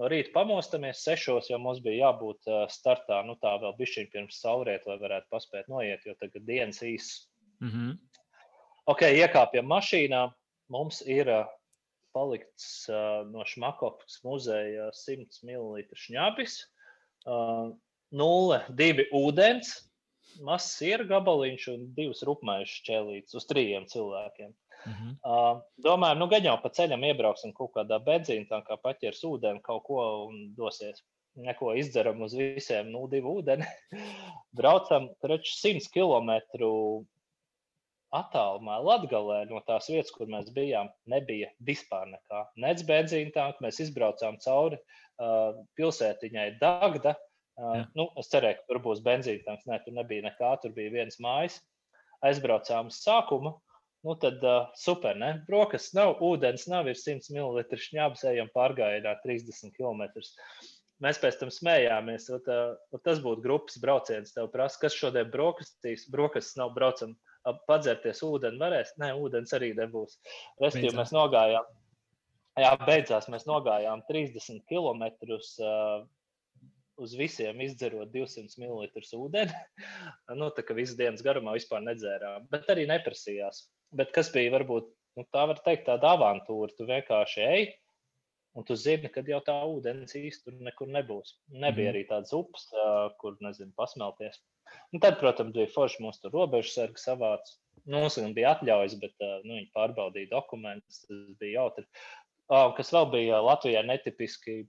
No rīta pamostamies sešos, jo mums bija jābūt startā, nu tā vēl bišķiņ pirms saulriet, lai varētu paspēt noiet, jo tagad dienas īss. Mm -hmm. Ok, iekāpjam mašīnā. Mums ir palikts no Šmakovas muzeja 100 ml šņāpis, uh, 0,2 ūdens, mazs sieru gabaliņš un divas rupmaišas ķēlītes uz trījiem cilvēkiem. Mm -hmm. uh, domājam, nu, gan jau pa ceļam iebrauksim kaut kādā benzīnā, tā kā paķers ūdeni kaut ko un dosies. Neko izdzeram uz visiem, nu, divu ūdeni. Braucam, taču 100 km attālumā Latvijā no tās vietas, kur mēs bijām, nebija vispār nekā. Nec benzīna tanka, mēs izbraucām cauri uh, pilsētiņai Dagda. Uh, nu, es cerēju, ka tur būs benzīna tanks. Nē, tur nebija nekā, tur bija viens mājas. Aizbraucām uz sākumu. Nu, tad uh, super, ne? Brokas nav, ūdens nav, ir 100 ml šņābs, ejam pārgājienā 30 km. mēs pēc tam smējāmies. Un, un tas būtu grupas brauciens. Tev prasa, kas šodien brokastīs, brokastis nav braucam, padzerties ūdeni varēs. Nē, ūdens arī nebūs. Restīvi mēs nogājām. Jā, beidzās mēs nogājām 30 km uh, uz visiem izdzerot 200 ml ūdeni. nu, tā kā visas dienas garumā vispār nedzērām, bet arī neprasījās. Bet kas bija varbūt nu, tā, var teikt, tāda avantūra? Tu vienkārši ej, Un tu zini, ka jau tā ūdens tur nekur nebūs. Nebija mm. arī tādas upes, kur, nezinu, pasmelties. Un tad, protams, bija forši mūsu robežu sargi savāds. Nu, mums bija atļaujas, bet nu, viņi pārbaudīja dokumentus. Tas bija jautri. Kas vēl bija Latvijā netipiski,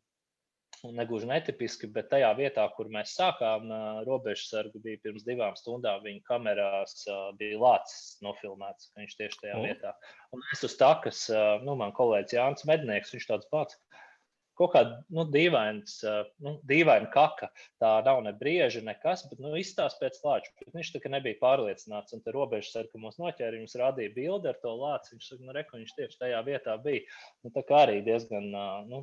negluži netipiski, bet tajā vietā, kur mēs sākām, robežsargu bija pirms divām stundām. Viņa kamerās bija lācis nofilmēts, ka viņš tieši tajā oh. vietā. Un es uz tā, kas, nu, man kolēģis Jānis Mednieks, viņš tāds pats. Kaut kāda nu, dīvains, nu, dīvaina kaka. Tā nav ne brieža, nekas, bet nu, izstāsta pēc lāča. Viņš tā kā nebija pārliecināts, un ar, ka mums noķēra, viņš rādīja bildi ar to lāci. Viņš saka, nu, reku, viņš tieši tajā vietā bija. Nu, tā kā arī diezgan, nu,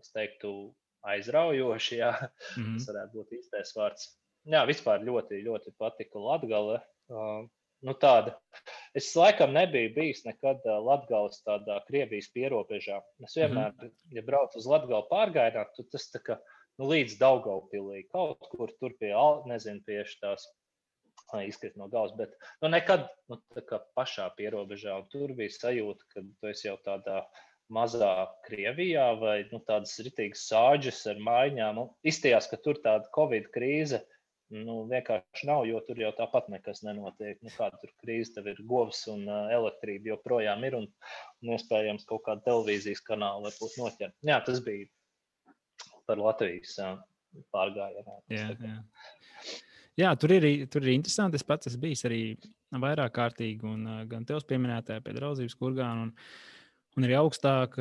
es teiktu, aizraujoši. Jā. Mm -hmm. Tas varētu būt īstais vārds. Jā, vispār ļoti, ļoti patika Latgale. Uh, nu, tāda. Es laikam nebiju bijis nekad Latvijas tādā Krievijas pierobežā. Es vienmēr, mm -hmm. ja braucu uz Latvijas pārgājienā, tad tas tā kā nu, līdz Daugaupilī kaut kur tur pie, nezinu, pie tās izkrist no galvas, bet nu, nekad nu, pašā pierobežā. Un tur bija sajūta, ka tu esi jau tādā mazā Krievijā vai nu, tādas ritīgas sāģes ar mājām. Izstījās, ka tur tāda Covid krīze nu, vienkārši nav, jo tur jau tāpat nekas nenotiek. Nu, kāda tur krīze, tev ir govs un elektrība joprojām ir, un, iespējams kaut kāda televīzijas kanāla varbūt noķert. Jā, tas bija par Latvijas pārgājienā. Jā, jā. jā, tur ir, tur ir interesanti. Es pats esmu bijis arī vairāk kārtīgi, un gan tevs pieminētajā pie draudzības kurgāna. Un, un ir augstāk,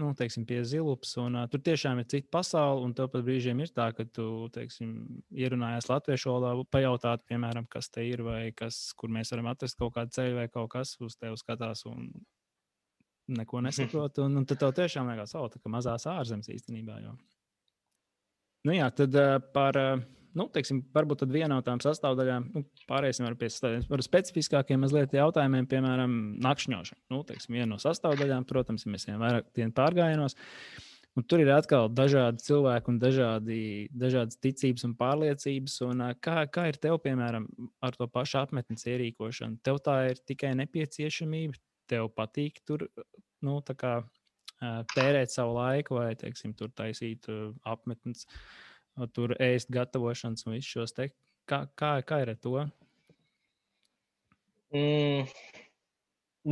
nu, teiksim, pie zilups. Un, uh, tur tiešām ir cita pasaule, un tev pat brīžiem ir tā, ka tu, teiksim, ierunājies latviešu valodā, pajautāt, piemēram, kas te ir, vai kas, kur mēs varam atrast kaut kādu ceļu, vai kaut kas uz tevi skatās. Un, Neko nesaprot, un, un tad tev tiešām liekas, oh, tā kā mazās ārzemes īstenībā. Jo. Nu, jā, tad uh, par uh, nu, teiksim, varbūt viena no tām sastāvdaļām, nu, pāriesim pie par specifiskākiem mazliet jautājumiem, piemēram, nakšņošana. Nu, teiksim, viena no sastāvdaļām, protams, ja mēs ejam vairāk dienu pārgājienos. Un tur ir atkal dažādi cilvēki un dažādi, dažādas ticības un pārliecības. Un kā, kā ir tev, piemēram, ar to pašu apmetnes ierīkošanu? Tev tā ir tikai nepieciešamība, tev patīk tur nu, kā, tērēt savu laiku vai, teiksim, tur taisīt apmetnes. Uh, tur ēst gatavošanas un visus šos te. Kā, kā, kā ir ar to? Mm,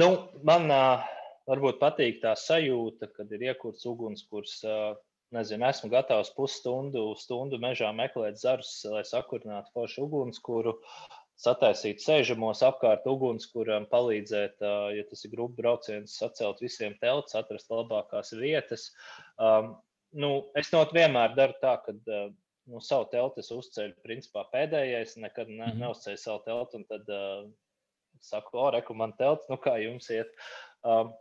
nu, man uh, varbūt patīk tā sajūta, kad ir iekurts ugunskurs. Uh, nezinu, esmu gatavs pusstundu, stundu mežā meklēt zarus, lai sakurinātu foršu ugunskura, sataisīt sēžamos apkārt ugunskuram, palīdzēt, ja tas ir grupu brauciens, sacelt visiem telts, atrast labākās vietas. Um, nu, es not vienmēr daru tā, ka uh, nu, savu telti es uzceļu principā pēdējais, nekad ne, mhm. neuzceļu savu telti, un tad uh, saku, o, reku, man telts, nu kā jums iet. Um,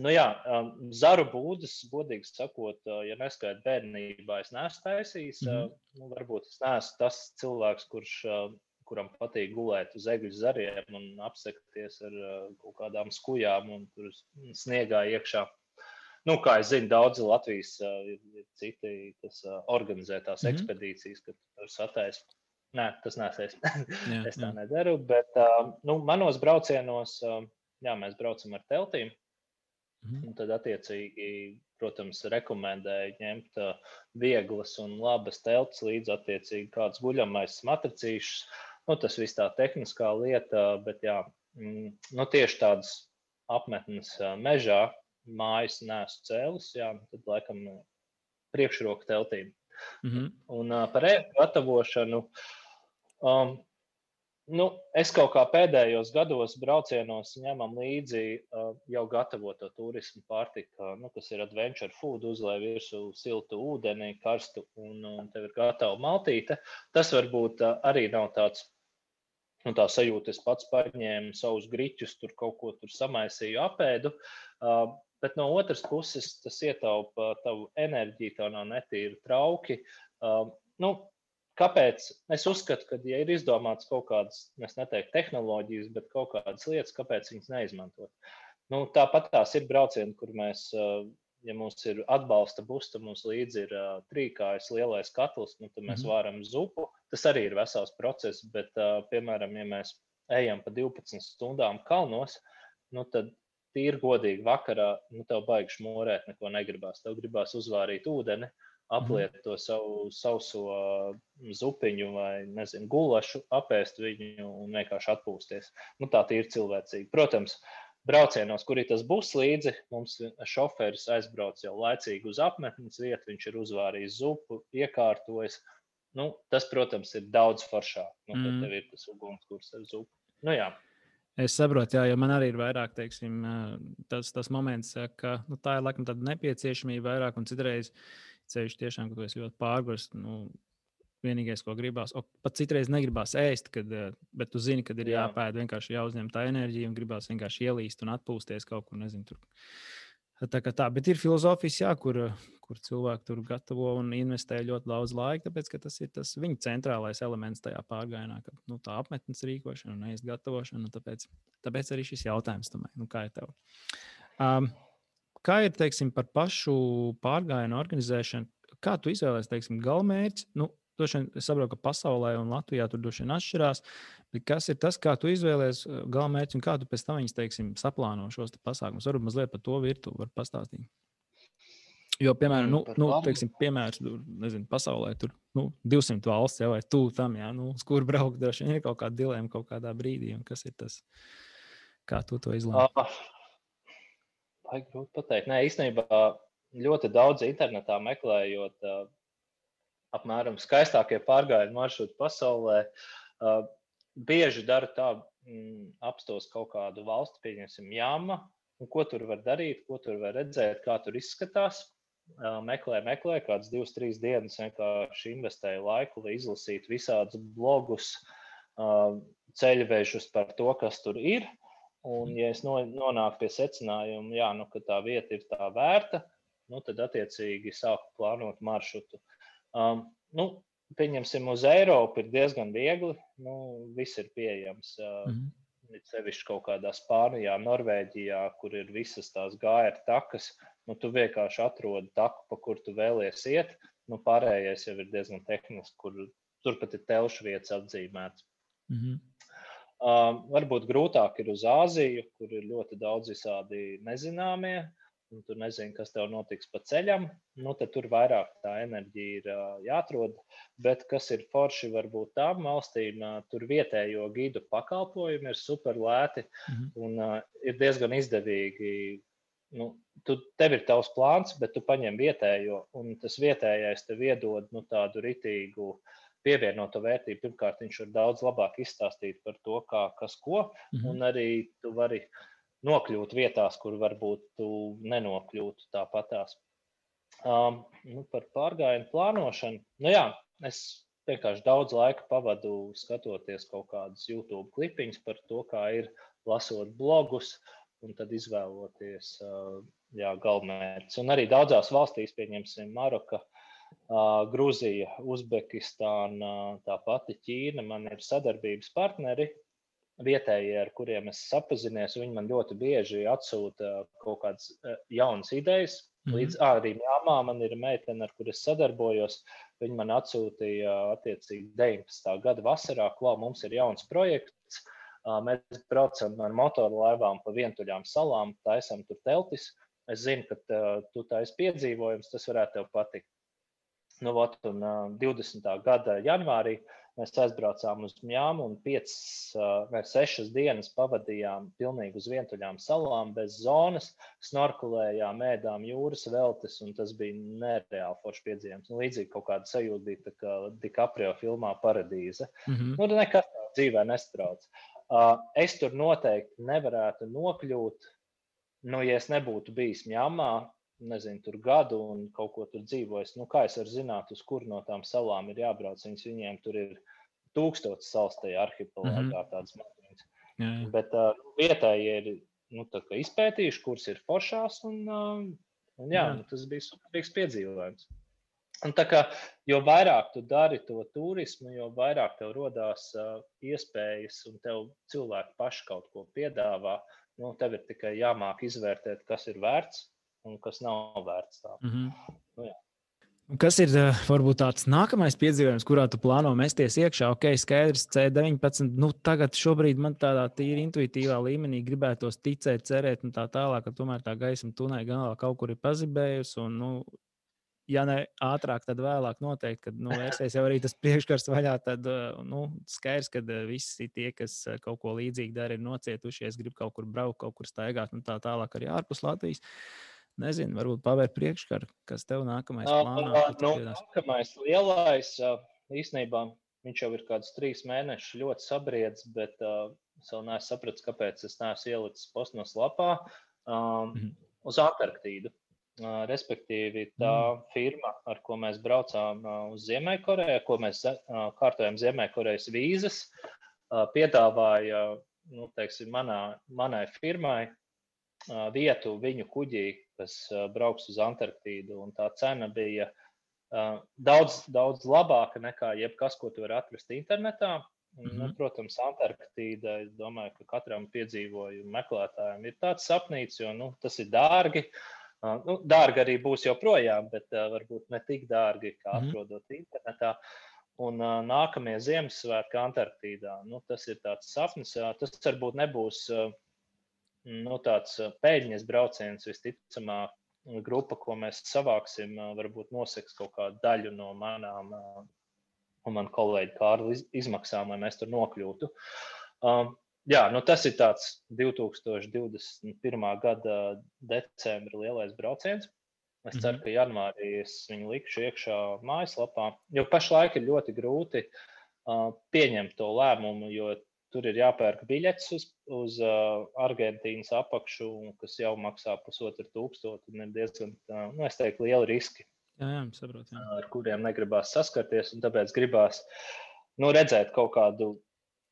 Nu jā, um, zaru būdas, godīgi sakot, uh, ja neskaidrs bērnībā, es neesmu taisījis. Mm -hmm. uh, nu, varbūt es neesmu tas cilvēks, kurš, uh, kuram patīk gulēt uz egļu zariem un apsekties ar uh, kaut kādām skujām un sniegā iekšā. Nu, kā es zinu, daudzi Latvijas ir, ir citi, kas uh, organizē tās mm -hmm. ekspedīcijas, kad tur sataisa. Nē, tas nesēs. es tā jā. nedaru. Bet uh, nu, manos braucienos, jā, mēs braucam ar teltīm. Mm. Un tad, attiecīgi, protams, rekomendēju ņemt vieglas un labas teltis līdzi, attiecīgi, kāds guļamais matricīšs. Nu, tas viss tā tehniskā lieta, bet jā, mm, nu, tieši tādas apmetnes mežā, mājas nesu cēlis, jā, tad laikam priekšroka teltīm. Mm -hmm. Un uh, par ēnu gatavošanu. Um, nu, es kaut kā pēdējos gados braucienos ņemam līdzi uh, jau gatavoto turismu pārtiku, nu, kas ir adventure food, uzlēj virsū siltu ūdeni, karstu un, un tev ir gatava maltīte. Tas varbūt uh, arī nav tāds nu, tā sajūta, es pats paņēmu savus grīķus, tur kaut ko tur samaisīju, apēdu. Uh, bet no otras puses tas ietaupa tavu enerģiju, tev nav netīri trauki. Uh, nu, Kāpēc? Es uzskatu, ka, ja ir izdomāts kaut kādas, es neteiktu tehnoloģijas, bet kaut kādas lietas, kāpēc viņas neizmantot. Nu, tāpat tās ir braucieni, kur mēs, ja mums ir atbalsta busta, mums līdzi ir uh, trīkājas lielais katls, nu, tad mēs -hmm. varam zupu. Tas arī ir vesels process, bet, uh, piemēram, ja mēs ejam pa 12 stundām kalnos, nu, tad tīri godīgi vakarā, nu, tev baigš morēt, neko negribās. Tev gribās uzvārīt ūdeni. Apliet to savu sauso zupiņu vai nezinu, gulašu, apēst viņu un vienkārši atpūsties. Nu, tā ir cilvēcīgi. Protams, braucienos, kur ir tas būs līdzi, mums šoferis aizbrauc jau laicīgi uz apmetnes vietu, viņš ir uzvārījis zupu, iekārtojis. Nu, tas, protams, ir daudz foršāk. Nu, mm. Tad tev ir tas ugunskurs ar zupu. Nu, jā. Es saprotu, jā, jo man arī ir vairāk teiksim, tas, tas moments, ka nu, tā ir laikam tāda nepieciešamība vairāk un citreiz. Ceļš tiešām, ka tu esi ļoti pārgājis. Nu, vienīgais, ko gribās, o, pat citreiz negribās ēst, kad, bet tu zini, ka ir Jā. jāpēd, vienkārši jāuzņem tā enerģija un gribās vienkārši ielīst un atpūsties kaut kur, nezinu, tur. Tā kā tā, bet ir filozofijas, jā, kur, kur cilvēki tur gatavo un investē ļoti daudz laika, tāpēc ka tas ir tas viņa centrālais elements tajā pārgājienā, ka nu, tā apmetnes rīkošana un neizgatavošana. gatavošana. Tāpēc, tāpēc arī šis jautājums, tomēr, nu, kā ir tev. Um, Kā ir teiksim, par pašu pārgājienu organizēšanu? Kā tu izvēlējies, teiksim, galamērķi? Nu, Vien, es saprotu, ka pasaulē un Latvijā tur droši vien atšķirās. Kas ir tas, kā tu izvēlējies uh, galamērķi un kā tu pēc tam viņus, teiksim, saplāno šos te pasākumus? Varbūt mazliet par to virtuvi var pastāstīt. Jo, piemēram, nu, nu, teiksim, piemērs, nezinu, pasaulē tur nu, 200 valsts jau vai tu tam, jā, nu, uz kur braukt, droši vien ir kaut kāda dilēma kaut kādā brīdī. Kas ir tas, kā tu to izlēmi? Uh, Ai, grūti pateikt. Nē, īstenībā ļoti daudz internetā meklējot, uh, apmēram skaistākie pārgājienu maršruti pasaulē. Uh, bieži dara tā, mm, apstos kaut kādu valsti, pieņemsim, jāma, un ko tur var darīt, ko tur var redzēt, kā tur izskatās. Uh, meklē, meklē, kādas divas, trīs dienas vienkārši investēju laiku, lai izlasītu visādus blogus, ceļvežus par to, kas tur ir. Un, ja es nonāku pie secinājuma, jā, nu, ka tā vieta ir tā vērta, nu, tad attiecīgi sāku plānot maršrutu. Um, nu, pieņemsim, uz Eiropu ir diezgan viegli. Nu, viss ir pieejams. Uh, mm -hmm. Sevišķi kaut kādā Spānijā, Norvēģijā, kur ir visas tās gājas takas. Nu, tu vienkārši atrodi taku, pa kur tu vēlies iet. Nu, pārējais jau ir diezgan tehnisks, kur turpat ir telšu vietas atzīmētas. Mm -hmm. Um, varbūt grūtāk ir uz Āziju, kur ir ļoti daudz visādi nezināmie, un tur nezinu, kas tev notiks pa ceļam. Nu, tad tur vairāk tā enerģija ir uh, jāatrod. Bet kas ir forši, varbūt tām valstīm, uh, tur vietējo gidu pakalpojumi ir super lēti mm -hmm. un uh, ir diezgan izdevīgi. Nu, tu, tev ir tavs plāns, bet tu paņem vietējo, un tas vietējais tev iedod nu, tādu ritīgu uh, pievienoto vērtību. Pirmkārt, viņš var daudz labāk izstāstīt par to, kā, kas ko, mm -hmm. un arī tu vari nokļūt vietās, kur varbūt tu nenokļūtu tāpatās. Um, nu, par pārgājienu plānošanu. Nu, jā, es vienkārši daudz laika pavadu skatoties kaut kādus YouTube klipiņus par to, kā ir lasot blogus un tad izvēloties uh, galvenmērķus. Un arī daudzās valstīs, pieņemsim, Maroka, Grūzija, Uzbekistāna, tā pati Ķīna. Man ir sadarbības partneri vietējie, ar kuriem es sapazinies. Viņi man ļoti bieži atsūta kaut kādas jaunas idejas. Mm -hmm. Līdz arī māmā man ir meitene, ar kuru es sadarbojos. Viņa man atsūtīja attiecīgi 19. gada vasarā, ko mums ir jauns projekts. Mēs braucam ar motorlaivām pa vientuļām salām, taisam tur teltis. Es zinu, ka tu taisi piedzīvojums, tas varētu tev patikt. Nu, ot, un, uh, 20. gada janvārī mēs aizbraucām uz Mjāmu un 5 vai 6 dienas pavadījām pilnīgi uz vientuļām salām, bez zonas, snorkulējām, ēdām jūras veltes, un tas bija nereāli foršs piedzīvojums. Nu, līdzīgi kaut kāda sajūta bija tā kā DiCaprio filmā Paradīze. Mm -hmm. nu, nekas dzīvē nestrauc. Es tur noteikti nevarētu nokļūt, nu, ja es nebūtu bijis Mjāmā, nezinu, tur gadu un kaut ko tur dzīvojis. Nu, kā es varu zināt, uz kur no tām salām ir jābrauc? Viņas, viņiem tur ir tūkstotis salas tajā arhipelāgā, mm -hmm. tādas maziņas. Bet uh, vietējie ir nu, izpētījuši, kuras ir foršās. Un, un, jā, jā. Nu, tas bija superīgs piedzīvojums. Un tā kā jo vairāk tu dari to turismu, jo vairāk tev radās uh, iespējas, un tev cilvēki paši kaut ko piedāvā, nu, tev ir tikai jāmāk izvērtēt, kas ir vērts un kas nav vērts. Tā. Mm -hmm. nu, jā. Kas ir varbūt tāds nākamais piedzīvojums, kurā tu plāno mesties iekšā? Ok, skaidrs, C19. Nu, tagad, šobrīd man tādā tīri intuitīvā līmenī gribētos ticēt, cerēt, un tā tālāk, ka tomēr tā gaisma tunē galā kaut kur ir pazibējusi. Un, nu, ja ne ātrāk, tad vēlāk noteikti, kad nu, vērsies jau arī tas priekškars vaļā, tad nu, skaidrs, ka visi tie, kas kaut ko līdzīgu dara, ir nocietušies, grib kaut kur braukt, kaut kur staigāt un tā tālāk arī ārpus Latvijas. Uh, Nezinu, varbūt pavērt priekškaru, kas tev nākamais plānā. Nu, nākamais lielais, īstenībā viņš jau ir kāds trīs mēnešus ļoti sabriedz, bet uh, es vēl neesmu sapratis, kāpēc es neesmu ielicis posmas lapā um, -hmm. uz Antarktīdu. Uh, respektīvi, tā mm. firma, ar ko mēs braucām uh, uz Ziemeļkoreju, ko mēs uh, kārtojam Ziemeļkorejas vīzas, piedāvāja nu, teiksim, manā, manai firmai vietu viņu kuģī, kas brauks uz Antarktīdu. Tā cena bija daudz, daudz labāka nekā jebkas, ko tu vari atrast internetā. Mm -hmm. nu, mhm. protams, Antarktīda, es domāju, ka katram piedzīvojumu meklētājam ir tāds sapnīts, jo nu, tas ir dārgi. Nu, dārgi arī būs joprojām, bet uh, varbūt ne tik dārgi, kā mm -hmm. atrodot internetā. Un uh, nākamie Ziemassvētki Antarktīdā. Nu, tas ir tāds sapnis. Uh, tas varbūt nebūs uh, nu, tāds pēļņas brauciens visticamāk. Grupa, ko mēs savāksim, varbūt noseks kaut kādu daļu no manām un man kolēģi Kārli izmaksām, lai mēs tur nokļūtu. Um, jā, nu tas ir tāds 2021. gada decembra lielais brauciens. Es ceru, mhm. ka janvārī es viņu likšu iekšā mājaslapā, jo pašlaik ir ļoti grūti uh, pieņemt to lēmumu, jo Tur ir jāpērk biļets uz, uz uh, Argentīnas apakšu, kas jau maksā pusotru tūkstošu. Ir diezgan, uh, nu, es teiktu, lieli riski, jā, jā, saprot, jā. ar kuriem negribās saskarties. Tāpēc gribās nu, redzēt kaut kādu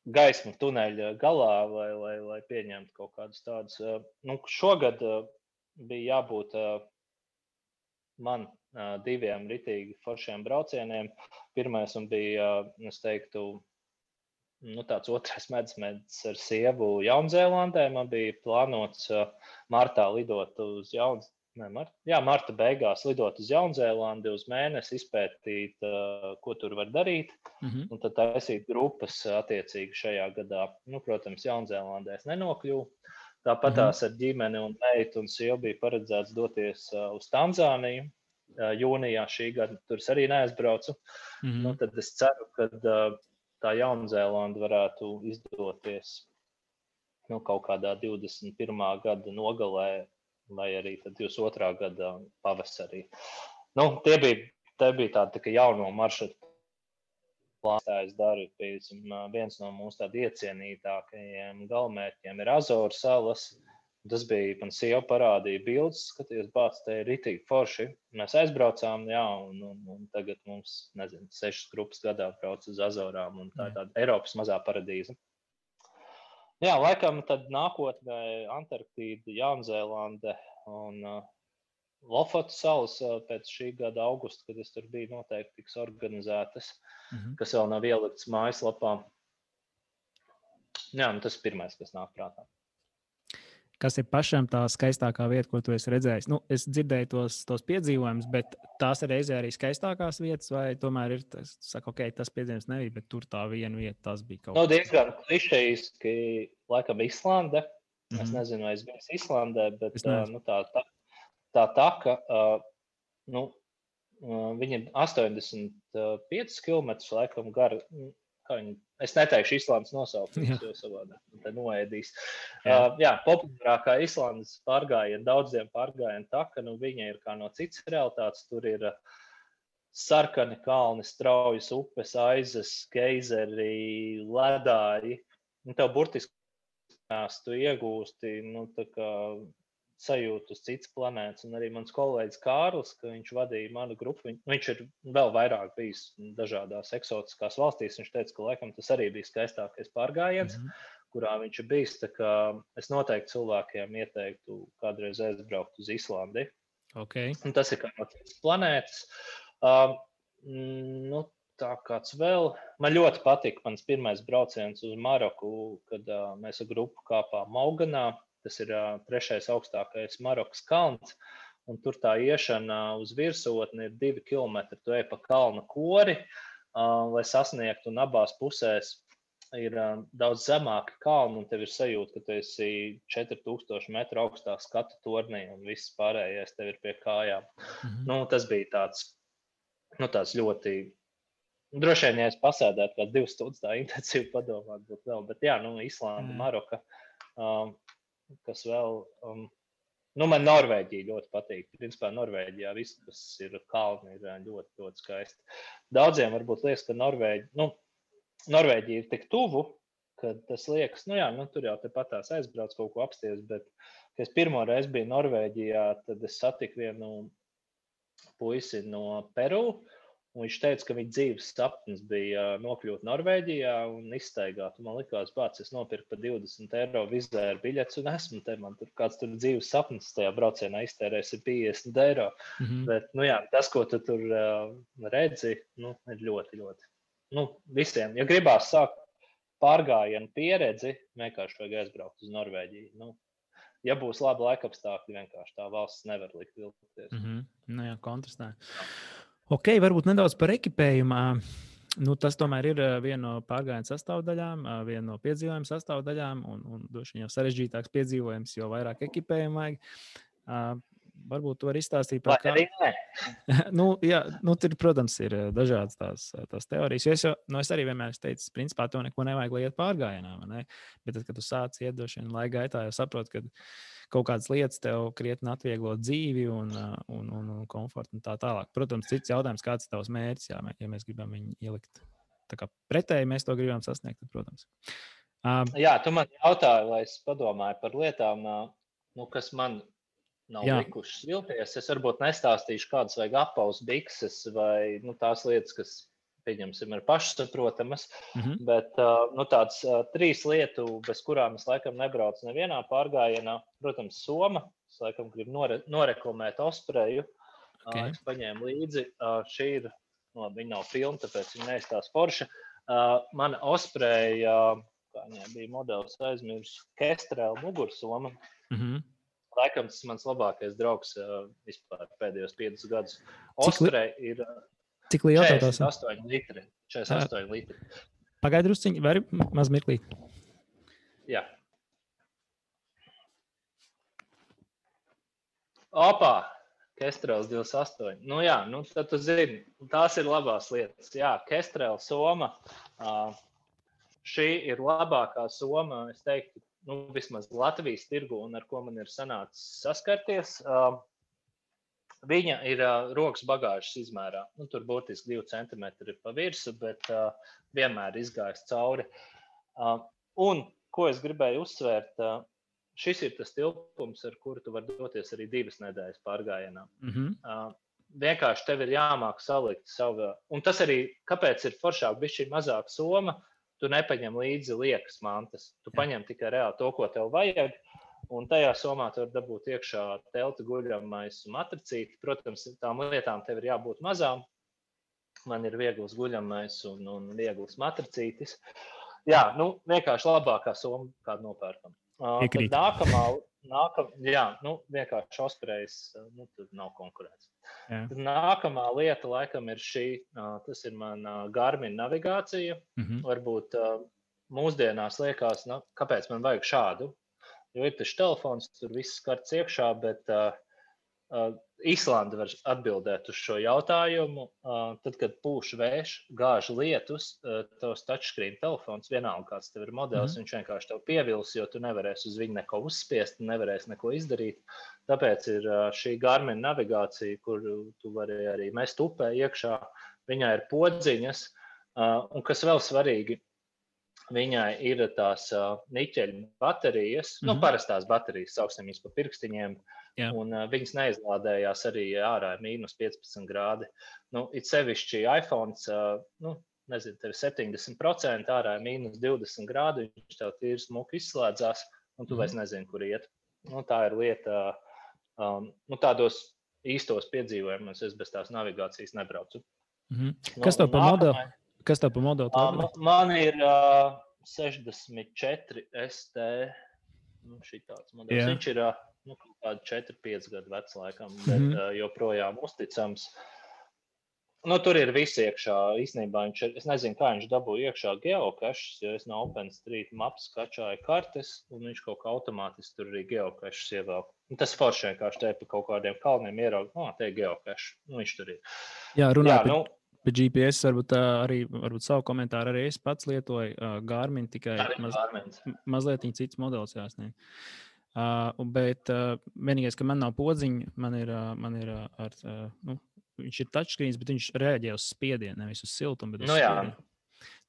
gaismu tuneļa galā, lai, lai, lai pieņemtu kaut kādus tādus. Uh, nu, šogad uh, bija jābūt uh, man diviem ritīgi foršiem braucieniem. Pirmais bija, es teiktu, nu, tāds otrais medus ar sievu Jaunzēlandē. Man bija plānots uh, martā lidot uz Jaunzēlandu. Ne, mar jā, marta beigās lidot uz Jaunzēlandi uz mēnesi, izpētīt, uh, ko tur var darīt, mm -hmm. un tad taisīt grupas attiecīgi šajā gadā. Nu, protams, Jaunzēlandē es nenokļuvu. Tāpat tās mm -hmm. ar ģimeni un meitu un sievu bija paredzēts doties uh, uz Tanzāniju. Uh, jūnijā šī gada tur arī neaizbraucu. Mm -hmm. nu, tad es ceru, ka uh, tā Jaunzēlanda varētu izdoties nu, kaut kādā 21. gada nogalē, vai arī 22. gada pavasarī. Nu, tie bija, tie bija tādi tā jauno maršrutu plānotājs daru. Piemēram, viens no mūsu iecienītākajiem galvenmērķiem ir Azoru salas. Tas bija man sieva parādīja bildes, skatījos, bāc, te ir ritīgi forši. Mēs aizbraucām, jā, un, un, un tagad mums, nezinu, sešas grupas gadā brauc uz Azorām, un tā ir tāda Eiropas mazā paradīze. Jā, laikam tad nākotnē Antarktīda, Jaunzēlande un uh, Lofotas salas uh, pēc šī gada augusta, kad es tur biju, noteikti tiks organizētas, mm -hmm. kas vēl nav ielikts mājaslapā. Jā, nu tas ir pirmais, kas nāk prātā kas ir pašam tā skaistākā vieta, ko tu esi redzējis. Nu, es dzirdēju tos, tos piedzīvojumus, bet tās ir reizē arī skaistākās vietas, vai tomēr ir tas, saka, ok, tas piedzīvojums nebija, bet tur tā viena vieta, tas bija kaut kas. No diezgan klišejiski, laikam, Islande. Mm -hmm. Es mhm. nezinu, vai es biju Islandē, bet uh, nu, tā, tā, tā taka, uh, nu, uh, viņa ir 85 km laikam gara Viņi, es neteikšu Islandes nosaukumu, jo savādāk tā noēdīs. Jā, uh, jā populārākā Islandes pārgājiena, daudziem pārgājienu taka, nu viņa ir kā no citas realitātes. Tur ir uh, sarkani kalni, straujas upes, aizas, geizeri, ledāji. Un tev burtiski tu iegūsti nu, sajūtu uz citas planētas. Un arī mans kolēģis Kārlis, ka viņš vadīja manu grupu, viņ, viņš ir vēl vairāk bijis dažādās eksotiskās valstīs. Viņš teica, ka laikam tas arī bija skaistākais pārgājiens. Mm -hmm. kurā viņš ir bijis. Es noteikti cilvēkiem ieteiktu kādreiz aizbraukt uz Islandi. Okay. Un tas ir kā no citas planētas. Uh, nu, tā kāds vēl. Man ļoti patika mans pirmais brauciens uz Maroku, kad uh, mēs ar grupu kāpām Mauganā. Tas ir uh, trešais augstākais Marokas kalns. Un tur tā iešana uz virsotni ir divi kilometri. Tu ej pa kalna kori, uh, lai sasniegtu, un abās pusēs ir uh, daudz zemāka kalna, un tev ir sajūta, ka tu esi 4000 metru augstā skatu tornī, un viss pārējais tev ir pie kājām. Mm -hmm. nu, tas bija tāds, nu, tāds ļoti Droši vien, ja es pasēdētu kaut divas stundas, tā intensīvi padomāt, būtu vēl. Bet, jā, nu, Islanda, Maroka, um, kas vēl. Um, nu, man Norvēģija ļoti patīk. Principā Norvēģijā viss, kas ir kalni, ir ļoti, ļoti skaisti. Daudziem varbūt liekas, ka Norvēģi, nu, Norvēģija ir tik tuvu, ka tas liekas, nu, jā, nu, tur jau tepat tās aizbrauc kaut ko apsties. Bet, kad es pirmo reizi biju Norvēģijā, tad es satiku vienu puisi no Peru. Uh, Un viņš teica, ka viņa dzīves sapnis bija nokļūt Norvēģijā un iztaigāt. Man liekas, bācis, es nopirku par 20 eiro vizēru biļetes, un esmu te. Man tur kāds tur dzīves sapnis tajā braucienā iztērējis 50 eiro. Mm -hmm. Bet, nu, jā, tas, ko tu tur uh, redzi, nu, ir ļoti, ļoti. Nu, visiem, ja gribās sākt pārgājienu pieredzi, vienkārši vajag aizbraukt uz Norvēģiju. Nu, ja būs labi laika apstākļi, vienkārši tā valsts nevar likt vilkties. Mm -hmm. nu, jā, kontrastē. Ok, varbūt nedaudz par ekipējumu. Nu, tas tomēr ir viena no pārgājiena sastāvdaļām, viena no piedzīvojuma sastāvdaļām, un, un droši vien jau sarežģītāks piedzīvojums, jo vairāk ekipējumu vajag. Varbūt tu vari izstāstīt par to, kāda nu, jā, nu, tur, protams, ir dažādas tās, tās teorijas. Es, jau, nu, es arī vienmēr teicis, principā, to neko nevajag, lai iet pārgājienā. Bet, tad, kad tu sāc iet došana laika gaitā, jau saproti, ka kaut kādas lietas tev krietni atvieglo dzīvi un, un, un, un komfortu un tā tālāk. Protams, cits jautājums, kāds ir tavs mērķis, jā, ja mēs gribam viņu ielikt pretēji, mēs to gribam sasniegt, tad, protams. Um, jā, tu man jautāji, lai es padomāju par lietām, nu, kas man nav jā. likušas vilties. Es varbūt nestāstīšu, kādas vajag apaus, bikses vai nu, tās lietas, kas pieņemsim, ir pašsaprotamas. Mm -hmm. Bet nu, tādas trīs lietu, bez kurām es laikam nebraucu nevienā pārgājienā, protams, Soma. Es laikam gribu nore, noreklamēt Ospreju. Okay. Es paņēmu līdzi. Šī ir, no, nu, viņa nav filma, tāpēc viņa neizstās forša. Mana Ospreja, kā viņai bija modelis, aizmirsu Kestrēla mugursoma. Mm -hmm. Laikam tas mans labākais draugs vispār pēdējos piecus gadus. Ospreja ir. Cik liela tā ir? 48 litri. 48 litri. Pagaidzi, drusciņi, vari maz mirklī. Jā. Opā! Kestrēls 28. Nu, jā, nu, tad tu zini, tās ir labās lietas. Jā, Kestrēls Soma. Uh, šī ir labākā Soma, es teiktu, nu, vismaz Latvijas tirgu un ar ko man ir sanācis saskarties. Uh, Viņa ir uh, rokas bagāžas izmērā. Nu, tur būtiski 2 cm pa virsmu, bet uh, vienmēr izgājis cauri. Uh, un ko es gribēju uzsvērt, uh, šis ir tas tilpums, ar kuru tu vari doties arī divas nedēļas pārgājienā. Mm -hmm. uh, vienkārši tev ir jāmāk salikt savu. Un tas arī, kāpēc ir foršāk, bija šī mazāka soma. Tu nepaņem līdzi liekas mantas. Tu Jā. paņem tikai reāli to, ko tev vajag. Uh, Un tajā somā tu vari dabūt iekšā telti guļamais un matricīti. Protams, tām lietām tev ir jābūt mazām. Man ir viegls guļamais un, un viegls matricītis. Jā, nu, vienkārši labākā soma, kādu nopērkam. Uh, nākamā, nākam, jā, nu, vienkārši osprejs, nu, tur nav konkurence. Nākamā lieta, laikam, ir šī. Uh, tas ir mana uh, Garmin navigācija. Mm -hmm. Varbūt uh, mūsdienās liekas, nu, kāpēc man vajag šādu. Jo ir tas telefons, tur viss karts iekšā, bet uh, uh, Īslanda var atbildēt uz šo jautājumu. Uh, tad, kad pūš vējš, gāž lietus, uh, tavs touchscreen telefons, vienalga kāds tev ir modelis, mm -hmm. viņš vienkārši tev pievils, jo tu nevarēsi uz viņu neko uzspiest, nevarēsi neko izdarīt. Tāpēc ir uh, šī Garmin navigācija, kur tu vari arī mest upē iekšā. Viņai ir podziņas, uh, un kas vēl svarīgi, Viņai ir tās uh, niķeļa baterijas, mm -hmm. nu, mhm. parastās baterijas, sauksim viņas pa pirkstiņiem. Jā. Un uh, viņas neizlādējās arī ārā, ir mīnus 15 grādi. Nu, it sevišķi iPhone, uh, nu, nezinu, tev ir 70%, ārā ir mīnus 20 grādi, viņš tev tīri smuki izslēdzās, un tu vairs nezini, kur iet. Nu, tā ir lieta, um, nu, tādos īstos piedzīvojumos es bez tās navigācijas nebraucu. Mm -hmm. Kas tev par modeli? Kas tev par modeli? Uh, man ir uh, 64 ST. Nu, tāds modelis. Yeah. Viņš ir uh, nu, kaut kādi 4, 5 gadu vecs, laikam, bet mm -hmm. uh, joprojām uzticams. Nu, tur ir viss iekšā. Īsnībā viņš ir. Es nezinu, kā viņš dabūja iekšā geocaches, jo es no OpenStreet maps skačāju kartes, un viņš kaut kā automātiski tur arī geocaches ievelk. Un tas forši vienkārši te pa kaut kādiem kalniem ieraug, no, te ir geocache. Nu, viņš tur ir. Jā, runājot par, nu, par GPS, varbūt arī varbūt savu komentāru arī es pats lietoju uh, Garmin, tikai maz, mazliet cits modelis jāsniedz. Uh, bet uh, vienīgais, ka man nav podziņa, man ir, uh, man ir uh, ar, uh, nu, viņš ir touchscreen, bet viņš reaģē uz spiedienu, nevis uz siltumu. Nu, spiedienu.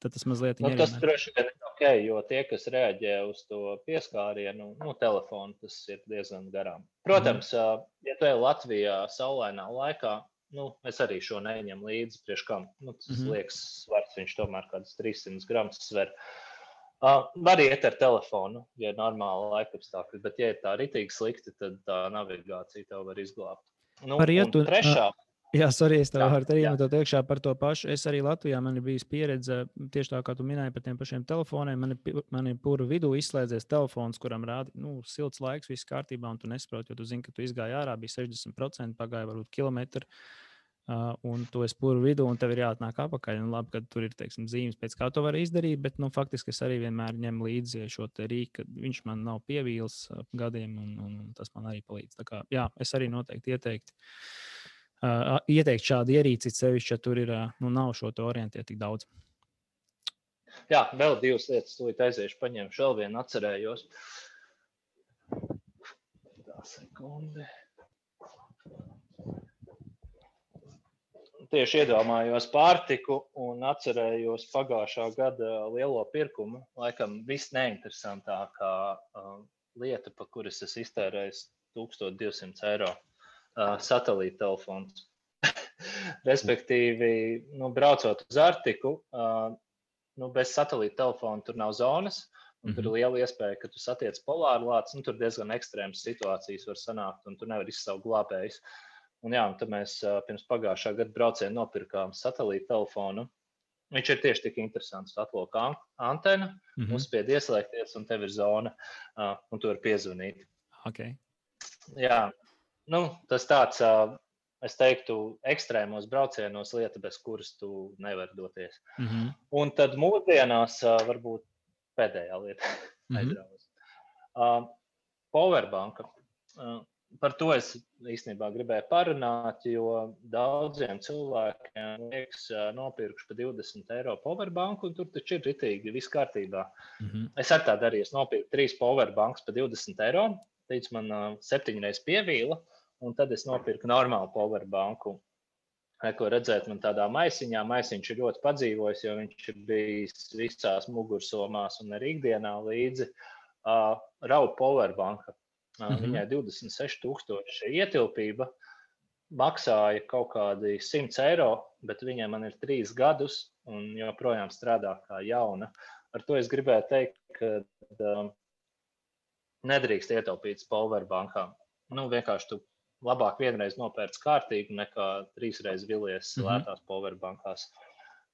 Tad tas mazliet nu, tas droši vien ir ok, jo tie, kas reaģē uz to pieskārienu, nu, telefonu, tas ir diezgan garām. Protams, mm. ja tu ej Latvijā saulainā laikā, nu, es arī šo neņemu līdzi priekš kam. Nu, tas mm -hmm. liekas svars, viņš tomēr kāds 300 gramus sver. Uh, var iet ar telefonu, ja ir normāla laika apstākļi, bet, ja ir tā ritīgi slikti, tad tā navigācija tev var izglābt. Nu, Par ietu, trešā. Uh, Jā, arī es tev varu arī metot iekšā par to pašu. Es arī Latvijā man ir bijusi pieredze tieši tā, kā tu minēji par tiem pašiem telefoniem. Man ir, man ir pura vidū izslēdzies telefons, kuram rāda, nu, silts laiks, viss kārtībā, un tu nesaproti, jo tu zini, ka tu izgāji ārā, bija 60%, pagāja varbūt kilometru. Uh, un tu esi pūru vidū, un tev ir jāatnāk atpakaļ. Un labi, ka tur ir teiksim, zīmes, pēc kā to var izdarīt, bet nu, faktiski es arī vienmēr ņemu līdzi šo rīku, ka viņš man nav pievīlis gadiem, un, un tas man arī palīdz. Tā kā, jā, es arī noteikti ieteiktu uh, ieteikt šādu ierīci, sevišķi, ja tur ir, uh, nu, nav šo orientēju tik daudz. Jā, vēl divas lietas, ko aiziešu, paņemšu vēl vienu, atcerējos. Tā sekunde. Tieši iedomājos pārtiku un atcerējos pagājušā gada lielo pirkumu. Laikam viss neinteresantākā uh, lieta, pa kuras es iztērēju 1200 eiro uh, satelīta telefons. Respektīvi, nu, braucot uz Arktiku, uh, nu, bez satelīta telefona tur nav zonas. Un tur ir mhm. liela iespēja, ka tu satiec polāru lāci. Nu, tur diezgan ekstrēmas situācijas var sanākt, un tu nevari izsaukt glābējus. Un, jā, un tad mēs uh, pirms pagājušā gada brauciena nopirkām satelīta telefonu. Viņš ir tieši tik interesants. Atloka antena, mm -hmm. uzspied ieslēgties, un tev ir zona, uh, un tu vari piezvanīt. Okay. Jā, nu, tas tāds, es teiktu, ekstrēmos braucienos lieta, bez kuras tu nevari doties. Mm -hmm. Un tad mūsdienās varbūt pēdējā lieta, mm -hmm. Powerbanka. Par to es īstenībā gribēju parunāt, jo daudziem cilvēkiem liekas, nopirkšu par 20 eiro powerbanku, un tur taču ir ritīgi, viss kārtībā. Mm -hmm. Es arī tā darīju, es nopirku trīs powerbanks par 20 eiro, līdz man septiņreiz pievīla. Un tad es nopirku normālu powerbanku. Ko redzēt, man tādā maisiņā, maisiņš ir ļoti padzīvojis, jo viņš ir bijis visās mugursomās un arī ikdienā līdzi. Uh, Rauda powerbanka. Mm -hmm. Viņai 26,000 ietilpība, maksāja kaut kādi 100 eiro, bet viņai man ir trīs gadus un joprojām strādā kā jauna. Ar to es gribēju teikt, ka uh, nedrīkst ietaupīt powerbankām. Nu, vienkārši tu labāk vienreiz nopērts kārtīgi nekā trīsreiz vilies mm -hmm. lētās powerbankās.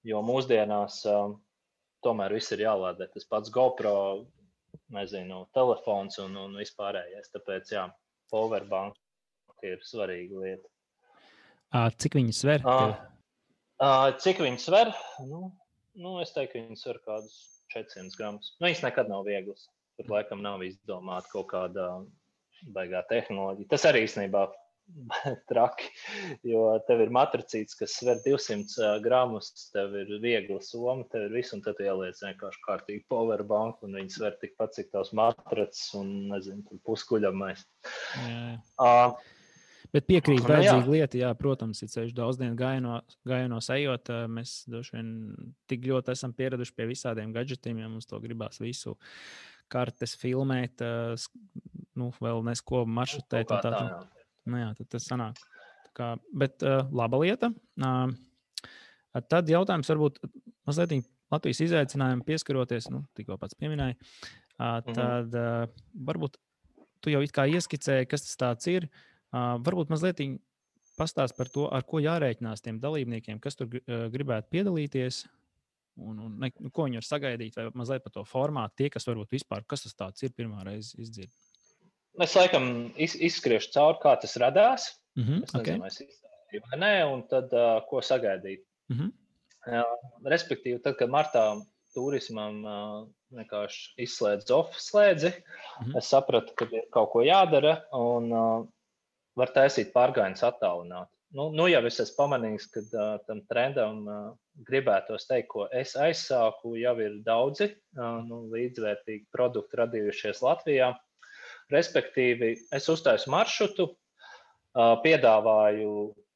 Jo mūsdienās um, tomēr viss ir jālādē. Tas pats GoPro, nezinu, telefons un, un vispārējais. Tāpēc, jā, powerbank ir svarīga lieta. Cik viņi sver? Cik viņi sver? Nu, nu, es teiktu, viņi sver kādus 400 gramus. Nu, viņas nekad nav vieglas. Tur laikam nav izdomāta kaut kāda baigā tehnoloģija. Tas arī īstenībā traki, jo tev ir matricīts, kas sver 200 gramus, tev ir viegla soma, tev ir viss, un tad ieliec vienkārši kārtīgi powerbank, un viņi sver tikpat, cik tavs matracis un, nezinu, puskuļamais. Uh, Bet piekrīt, nu, vajadzīga lieta, jā, protams, ir ceļš daudz dienu gājieno, gājienos ejot. Mēs droši vien tik ļoti esam pieraduši pie visādiem gadgetiem, ja mums to gribās visu kartes filmēt, nu, vēl nesko maršrutēt. Tā, tā, tā. Nu, jā, tad tas sanāk. Tā kā, bet uh, laba lieta. Uh, tad jautājums varbūt mazliet Latvijas izaicinājumu pieskaroties, nu, tikko pats pieminēja, mhm. tad uh, varbūt tu jau it kā ieskicēji, kas tas ir. Uh, varbūt mazliet pastāst par to, ar ko jārēķinās tiem dalībniekiem, kas tur gribētu piedalīties. Un, un ne, nu, ko viņi var sagaidīt, vai mazliet par to formātu, tie, kas varbūt vispār, kas tas ir, pirmā reize izdzird. Es laikam iz, izskriešu cauri, kā tas radās. Mm -hmm, es nezinu, okay. es izstāstīju vai nē, un tad uh, ko sagaidīt. Mm -hmm. uh, respektīvi, tad, kad martā turismam uh, vienkārši izslēdz ofu slēdzi, mm -hmm. es sapratu, ka ir kaut ko jādara. Un, uh, var taisīt pārgājienus attālināt. Nu, nu jau es esmu pamanījis, ka uh, tam trendam uh, gribētos teikt, ko es aizsāku, jau ir daudzi uh, nu, līdzvērtīgi produkti radījušies Latvijā. Respektīvi, es uztaisu maršrutu, piedāvāju.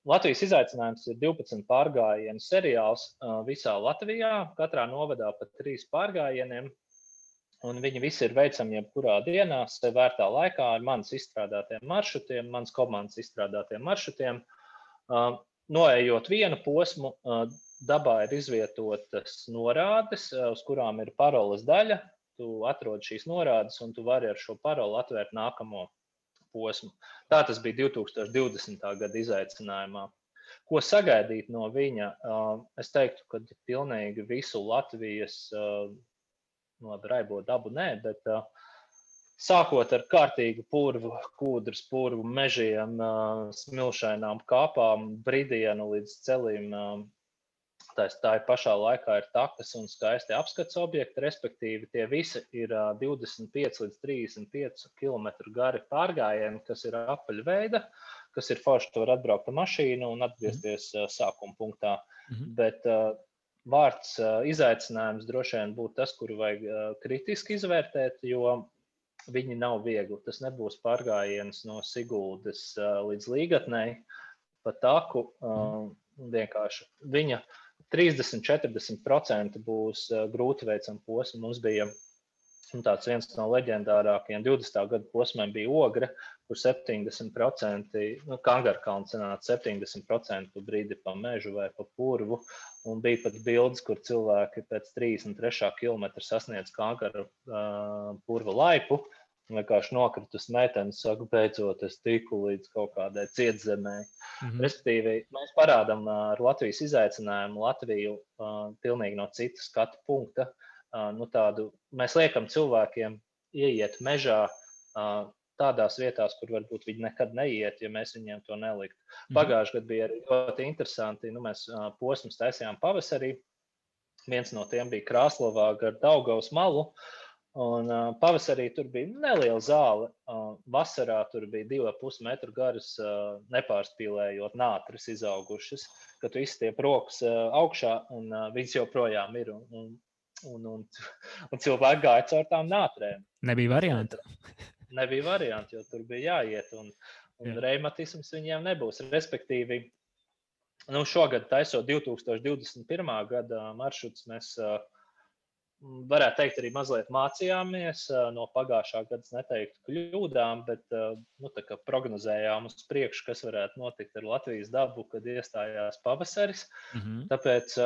Latvijas izaicinājums ir 12 pārgājienu seriāls visā Latvijā. Katrā novadā pa trīs pārgājieniem un viņi visi ir veicami jebkurā dienā, sev vērtā laikā ar manas izstrādātiem maršrutiem, manas komandas izstrādātiem maršrutiem. Noejot vienu posmu, dabā ir izvietotas norādes, uz kurām ir paroles daļa. Tu atrod šīs norādes, un tu vari ar šo paroli atvērt nākamo posmu. Tā tas bija 2020. gada izaicinājumā. Ko sagaidīt no viņa? Es teiktu, ka pilnīgi visu Latvijas nu, labi, raibo dabu nē, bet sākot ar kārtīgu purvu, kūdras purvu, mežiem, smilšainām kāpām, brīdienu līdz celim. Tā, tā ir pašā laikā ir takas un skaisti apskats objekti, respektīvi tie visi ir 25 līdz 35 km gari pārgājieni, kas ir apaļveida, kas ir forši, tu vari atbraukt ar mašīnu un atgriezties mm -hmm. sākuma punktā. Mm -hmm. Bet vārds izaicinājums droši vien būtu tas, kuru vajag kritiski izvērtēt, jo viņi nav viegli. Tas nebūs pārgājiens no Siguldas līdz Līgatnei pa taku. Vienkārši viņa 30-40% būs grūti veicama posma. Mums bija Un tāds viens no leģendārākajiem 20. gadu posmiem bija Ogra, kur 70% nu, kangarkalns sanāca 70% brīdi pa mežu vai pa purvu. Un bija pat bildes, kur cilvēki pēc 33. km sasniedz kangaru uh, purva laipu. Vienkārši nokritus metālu, saka, beidzot, es tiku līdz kaut kādai cietzemē. Mm -hmm. Respektīvi, mēs parādām ar Latvijas izaicinājumu Latviju uh, pilnīgi no citas skatu punkta. Uh, nu, tādu, mēs liekam cilvēkiem ieiet mežā tādās vietās, kur varbūt viņi nekad neiet, ja mēs viņiem to neliktu. Mhm. Pagājušajā gadā bija ļoti interesanti. Nu, mēs posmus taisījām pavasarī. Viens no tiem bija Krāslavā gar Daugaus malu. Un, uh, pavasarī tur bija neliela zāle. Uh, vasarā tur bija divi pusi metru garas, uh, nepārspīlējot nātris izaugušas, ka tu izstiep rokas uh, augšā un uh, viņas joprojām ir. Un, un un, un, un cilvēki gāja caur tām nātrēm. Nebija variantu. Nebija variantu, jo tur bija jāiet, un, un Jā. reimatisms viņiem nebūs. Respektīvi, nu, šogad, taisot 2021. gada maršruts, mēs varētu teikt, arī mazliet mācījāmies no pagājušā gada, neteiktu kļūdām, bet nu, prognozējām uz priekšu, kas varētu notikt ar Latvijas dabu, kad iestājās pavasaris. Mm -hmm. Tāpēc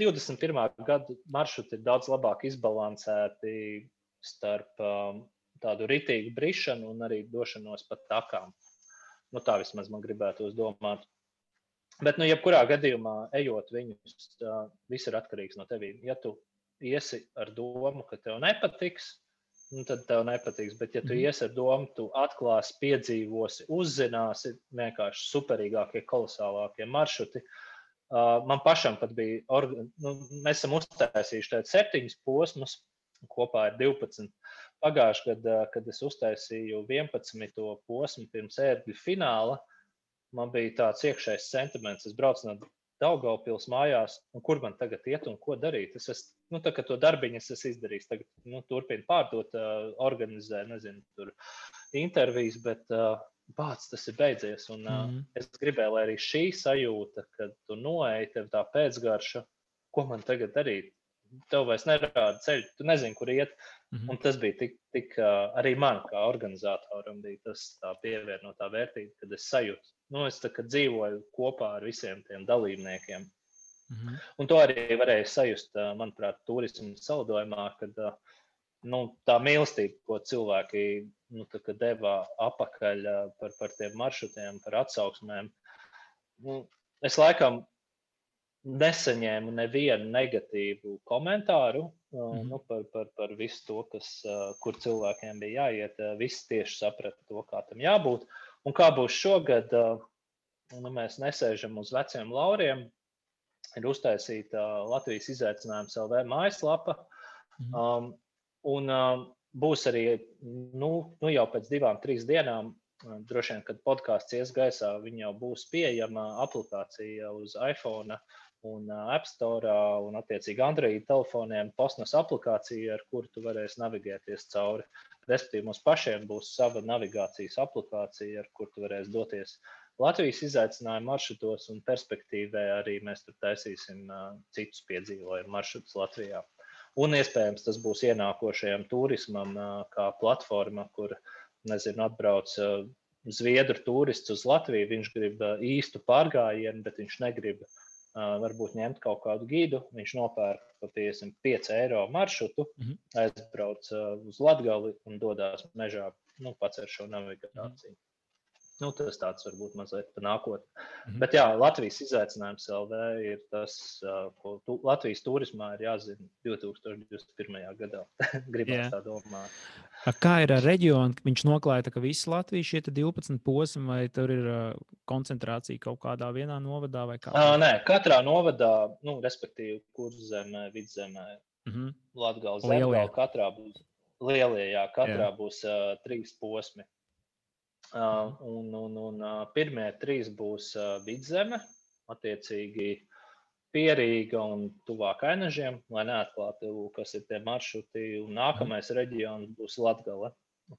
21. gada maršruti ir daudz labāk izbalansēti starp tādu ritīgu brišanu un arī došanos pa takām. Nu, tā vismaz man gribētos domāt. Bet, nu, jebkurā gadījumā, ejot viņus, viss ir atkarīgs no tevis. Ja tu iesi ar domu, ka tev nepatiks, nu, tad tev nepatiks. Bet, ja tu mm. iesi ar domu, tu atklāsi, piedzīvosi, uzzināsi vienkārši superīgākie, kolosālākie maršruti. Man pašam pat bija, nu, mēs esam uztaisījuši tādu septiņus posmus, kopā ir 12. Pagājušajā gadā, kad es uztaisīju 11. posmu pirms ērgļu fināla, man bija tāds iekšējs sentiments. Es braucu no Daugaupils mājās, un kur man tagad iet un ko darīt? Es esmu, nu, tā kā to darbiņu es esmu izdarījis, tagad nu, turpinu pārdot, uh, organizēt, nezinu, tur intervijas, bet uh, bāc, tas ir beidzies. Un, mm. uh, es gribēju, lai arī šī sajūta, kad tu noeji, tev tā pēcgarša, ko man tagad darīt. Tev vairs nerāda ceļu, tu nezini, kur iet. Mm -hmm. Un tas bija tik, tik arī man, kā organizatoram, bija tas pievienotā vērtība, kad es sajūtu, nu, es dzīvoju kopā ar visiem tiem dalībniekiem. Mhm. Un to arī varēja sajust, manuprāt, turismu saldojumā, kad nu, tā mīlestība, ko cilvēki nu, deva apakaļ par, par tiem maršrutiem, par atsauksmēm. Nu, es laikam nesaņēmu nevienu negatīvu komentāru mm -hmm. nu, par, par, par visu to, kas, kur cilvēkiem bija jāiet. Visi tieši saprata to, kā tam jābūt. Un kā būs šogad, nu, mēs nesēžam uz veciem lauriem. Ir uztaisīta Latvijas izaicinājums LV mājaslapa. Mm -hmm. um, un um, būs arī nu, nu jau pēc divām, trīs dienām droši vien, kad podkāsts ies gaisā, viņa jau būs pieejama aplikācija uz iPhone un App Store un, attiecīgi, Android telefoniem posmas aplikācija, ar kuru tu varēsi navigēties cauri. Respektīvi, mums pašiem būs sava navigācijas aplikācija, ar kuru tu varēsi doties Latvijas izaicinājumu maršrutos, un perspektīvē arī mēs tur taisīsim citus piedzīvojumu maršrutus Latvijā. Un iespējams tas būs ienākošajam turismam, kā platforma, kur nezinu, atbrauc Zviedru turists uz Latviju. Viņš grib īstu pārgājienu, bet viņš negrib uh, varbūt ņemt kaut kādu gidu. Viņš nopērk par 5 eiro maršrutu, mm -hmm. aizbrauc uz Latviju un dodas mežā, nu, pats ar šo navigāciju. Mm -hmm. Nu, tas tāds varbūt mazliet par nākotni. Mm -hmm. Bet jā, Latvijas izaicinājums LV ir tas, ko tu, Latvijas turismā ir jāzina 2021. gadā. Gribētu tā domāt. Kā ir ar reģionu? Viņš noklāja visu Latviju, šie 12 posmi, vai tur ir koncentrācija kaut kādā vienā novadā? Uh, nē, katrā novadā, nu, respektīvi, kurzemē, vidzemē, mm -hmm. Latvijas zemē, katrā būs lielie, jā, katrā jā. būs uh, trīs posmi. Uh, un, un, un uh, pirmie trīs būs uh, vidzeme, attiecīgi pierīga un tuvāk ainažiem, lai neatklātu, kas ir tie maršruti. Un nākamais reģions būs Latgale.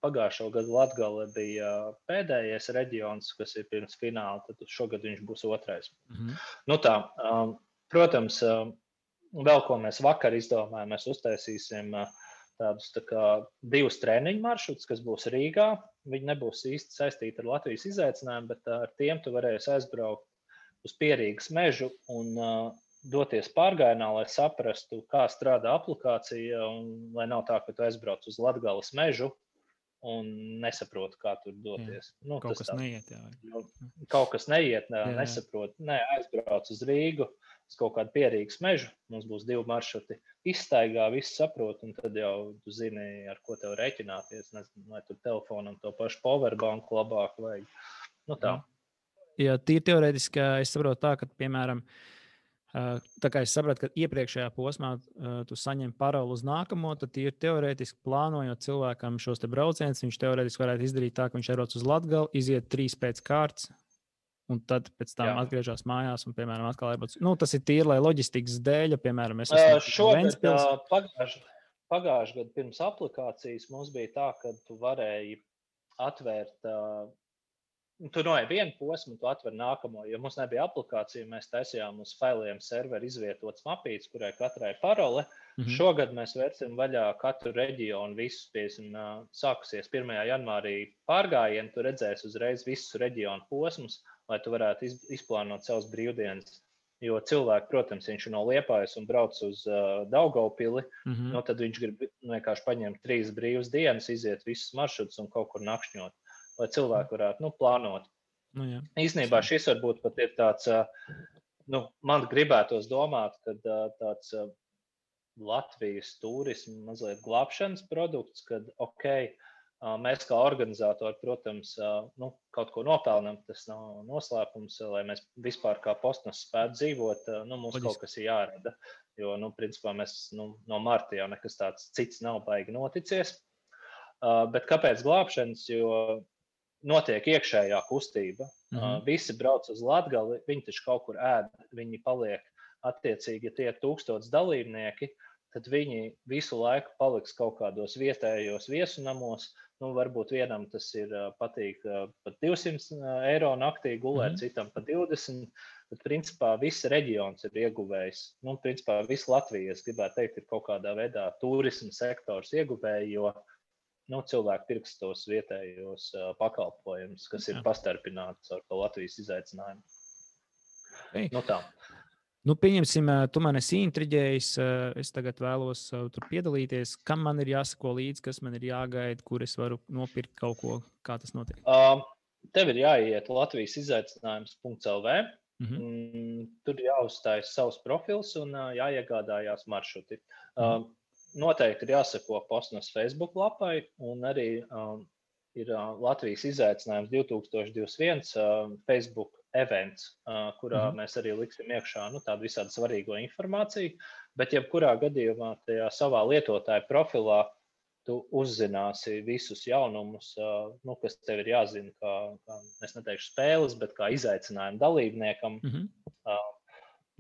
Pagājušo gadu Latgale bija pēdējais reģions, kas ir pirms fināla, tad šogad viņš būs otrais. Mm -hmm. nu tā, um, protams, um, vēl ko mēs vakar izdomājām, mēs uztaisīsim uh, tādus tā kā, divus treniņu maršrutus, kas būs Rīgā. Viņi nebūs īsti saistīti ar Latvijas izaicinājumu, bet uh, ar tiem tu varēsi aizbraukt uz pierīgas mežu un doties pārgājienā, lai saprastu, kā strādā aplikācija, un lai nav tā, ka tu aizbrauc uz Latvijas mežu un nesaproti, kā tur doties. Jā, nu, kaut kas tā, neiet. Jā. Nu, kaut kas neiet, nē, jā. nesaprot. Nē, aizbrauc uz Rīgu, uz kaut kādu pierīgas mežu. Mums būs divi maršruti. Izstaigā, viss saprot, un tad jau tu zini, ar ko tev rēķināties. Nezinu, vai tur telefonam to pašu powerbanku labāk vajag. Nu, tā. Jā, tīri teorētiski es saprotu tā, ka, piemēram, Tā kā es sapratu, ka iepriekšējā posmā tu saņem paroli uz nākamo, tad ir teorētiski plānojot cilvēkam šos braucienus. Viņš teorētiski varētu izdarīt tā, ka viņš ierodas uz Latviju, iziet trīs pēc kārtas, un tad pēc tam Jā. atgriežas mājās un, piemēram, atkal ierodas. Nu, tas ir tīri, lai loģistikas dēļ, ja, piemēram, mēs esam šogad, pagājušajā pagājušā gada pirms aplikācijas mums bija tā, ka tu varēji atvērt uh, Tu noej vienu posmu, tu atver nākamo. Jo mums nebija aplikācija, mēs taisījām uz failiem serveri izvietotas mapītes, kurai katrai ir parole. Mm -hmm. Šogad mēs vērsim vaļā katru reģionu. Visus, piemēram, sākusies 1. janvārī pārgājienu, tu redzēsi uzreiz visus reģionu posmus, lai tu varētu izplānot savus brīvdienas. Jo cilvēki, protams, viņš no Liepājas un brauc uz uh, Daugaupili, mm -hmm. nu, tad viņš grib vienkārši paņemt trīs brīvas dienas, iziet visus maršrutus un kaut kur nakšņot lai cilvēki varētu nu, plānot. Nu, jā. Īsnībā šis varbūt pat ir tāds, nu, man gribētos domāt, ka tāds Latvijas turisma mazliet glābšanas produkts, kad ok, mēs kā organizatori, protams, nu, kaut ko nopelnām, tas nav noslēpums, lai mēs vispār kā postnas spētu dzīvot, nu, mums Loģiski. kaut kas ir jārada. Jo, nu, principā mēs nu, no marta jau nekas tāds cits nav baigi noticies. Bet kāpēc glābšanas? Jo notiek iekšējā kustība. Mm -hmm. visi brauc uz Latviju, viņi taču kaut kur ēd, viņi paliek attiecīgi, ja tie ir tūkstoši dalībnieki. Tad viņi visu laiku paliks kaut kādos vietējos viesunamos. Nu, varbūt vienam tas ir patīk pat 200 eiro naktī gulēt, mm -hmm. citam pat 20. Bet, principā, viss reģions ir ieguvējis. Nu, principā, viss Latvijas, gribētu teikt, ir kaut kādā veidā turisma sektors ieguvēji, jo nu, cilvēki pirks tos vietējos pakalpojumus, kas Jā. ir pastarpināti ar Latvijas izaicinājumu. Hey. Nu, tā. Nu, pieņemsim, tu man esi intriģējis. Es tagad vēlos tur piedalīties. Kam man ir jāsako līdzi, kas man ir jāgaida, kur es varu nopirkt kaut ko, kā tas notiek? Uh, tev ir jāiet Latvijas izaicinājums.lv. Mm -hmm. mm, tur ir jāuzstājas savs profils un jāiegādājās maršruti. Mm -hmm. Noteikti ir jāsako postnos Facebook lapai un arī um, ir uh, Latvijas izaicinājums 2021 uh, Facebook events, kurā mm -hmm. mēs arī liksim iekšā nu, tādu visādi svarīgo informāciju. Bet, jebkurā gadījumā, tajā savā lietotāja profilā tu uzzināsi visus jaunumus, nu, kas tev ir jāzina, kā, kā es neteikšu spēles, bet kā izaicinājumu dalībniekam. Mm -hmm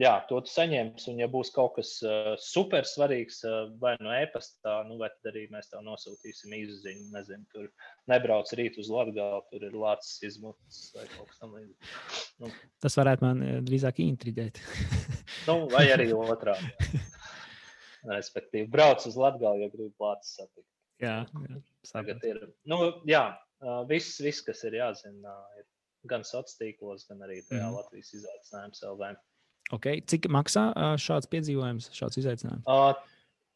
jā, to tu saņemsi. Un, ja būs kaut kas uh, super svarīgs, uh, vai no e-pastā, nu, vai tad arī mēs tev nosūtīsim īziņu. Nezinu, tur nebrauc rīt uz Latviju, tur ir lācis izmuts vai kaut kas tamlīdzīgs. Nu. Tas varētu man drīzāk intriģēt. nu, vai arī otrādi. Respektīvi, brauc uz Latviju, ja gribi lācis satikt. Jā, jā tagad ir. Nu, jā, viss, viss, kas ir jāzina, ir gan sociālos tīklos, gan arī tajā mm. Latvijas izaicinājums LV. Okay. Cik maksā šāds piedzīvojums, šāds izaicinājums? Uh,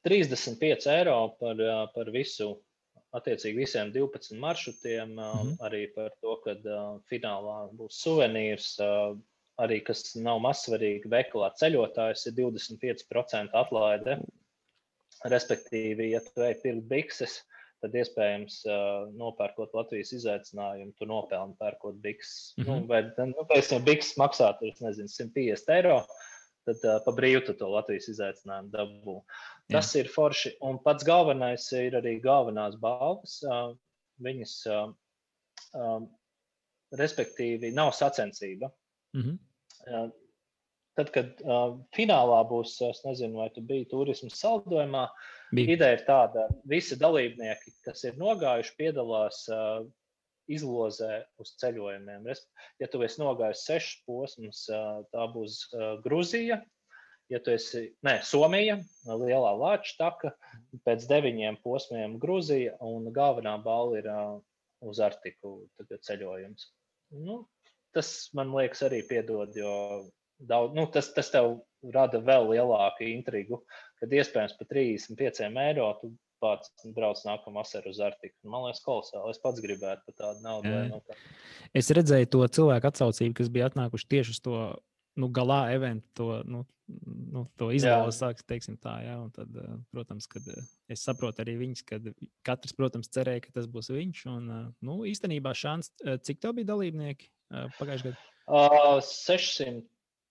35 eiro par, par visu, attiecīgi visiem 12 maršrutiem. Mm -hmm. Arī par to, ka uh, finālā būs suvenīrs. Uh, arī kas nav mazsvarīgi, veikalā ceļotājs ir 25% atlaide. Respektīvi, ja tu ej pirkt bikses, tad iespējams, uh, nopērkot Latvijas izaicinājumu, tu nopelni pērkot bikses. Mm -hmm. nu, vai, nu, pēc tam bikses maksā, tur, nezinu, 150 eiro. Tad uh, pa brīvu to Latvijas izaicinājumu dabū. Tas Jā. ir forši. Un pats galvenais ir arī galvenās balvas. Uh, viņas, uh, uh, respektīvi, nav sacensība. Mm -hmm. uh, tad, kad uh, finālā būs, es nezinu, vai tu biji turismu saldojumā, bija. ideja ir tāda, ka visi dalībnieki, kas ir nogājuši, piedalās uh, izlozē uz ceļojumiem. Ja tu esi nogājis sešus posmus, uh, tā būs uh, Grūzija. Ja tu esi ne, Somija, lielā lāča taka, pēc deviņiem posmiem Grūzija un galvenā balva ir uh, uz Arktiku ceļojums. Nu, tas man liekas arī piedod, jo daudz, nu, tas, tas tev rada vēl lielāku intrigu, kad iespējams par 35 eiro tu pats brauc nākamā vasarā uz Arktiku. Man liekas, kolosāli. Es pats gribētu par tādu naudu. No tā. Es redzēju to cilvēku atsaucību, kas bija atnākuši tieši uz to nu, galā eventu, to, nu, nu, to izvēles, teiksim tā. Jā, un tad, eh, protams, kad eh, es saprotu arī viņus, ka katrs, protams, cerēja, ka tas būs viņš. Un, eh, nu, īstenībā šāds, cik tev bija dalībnieki pagājušajā gadā? Uh, 600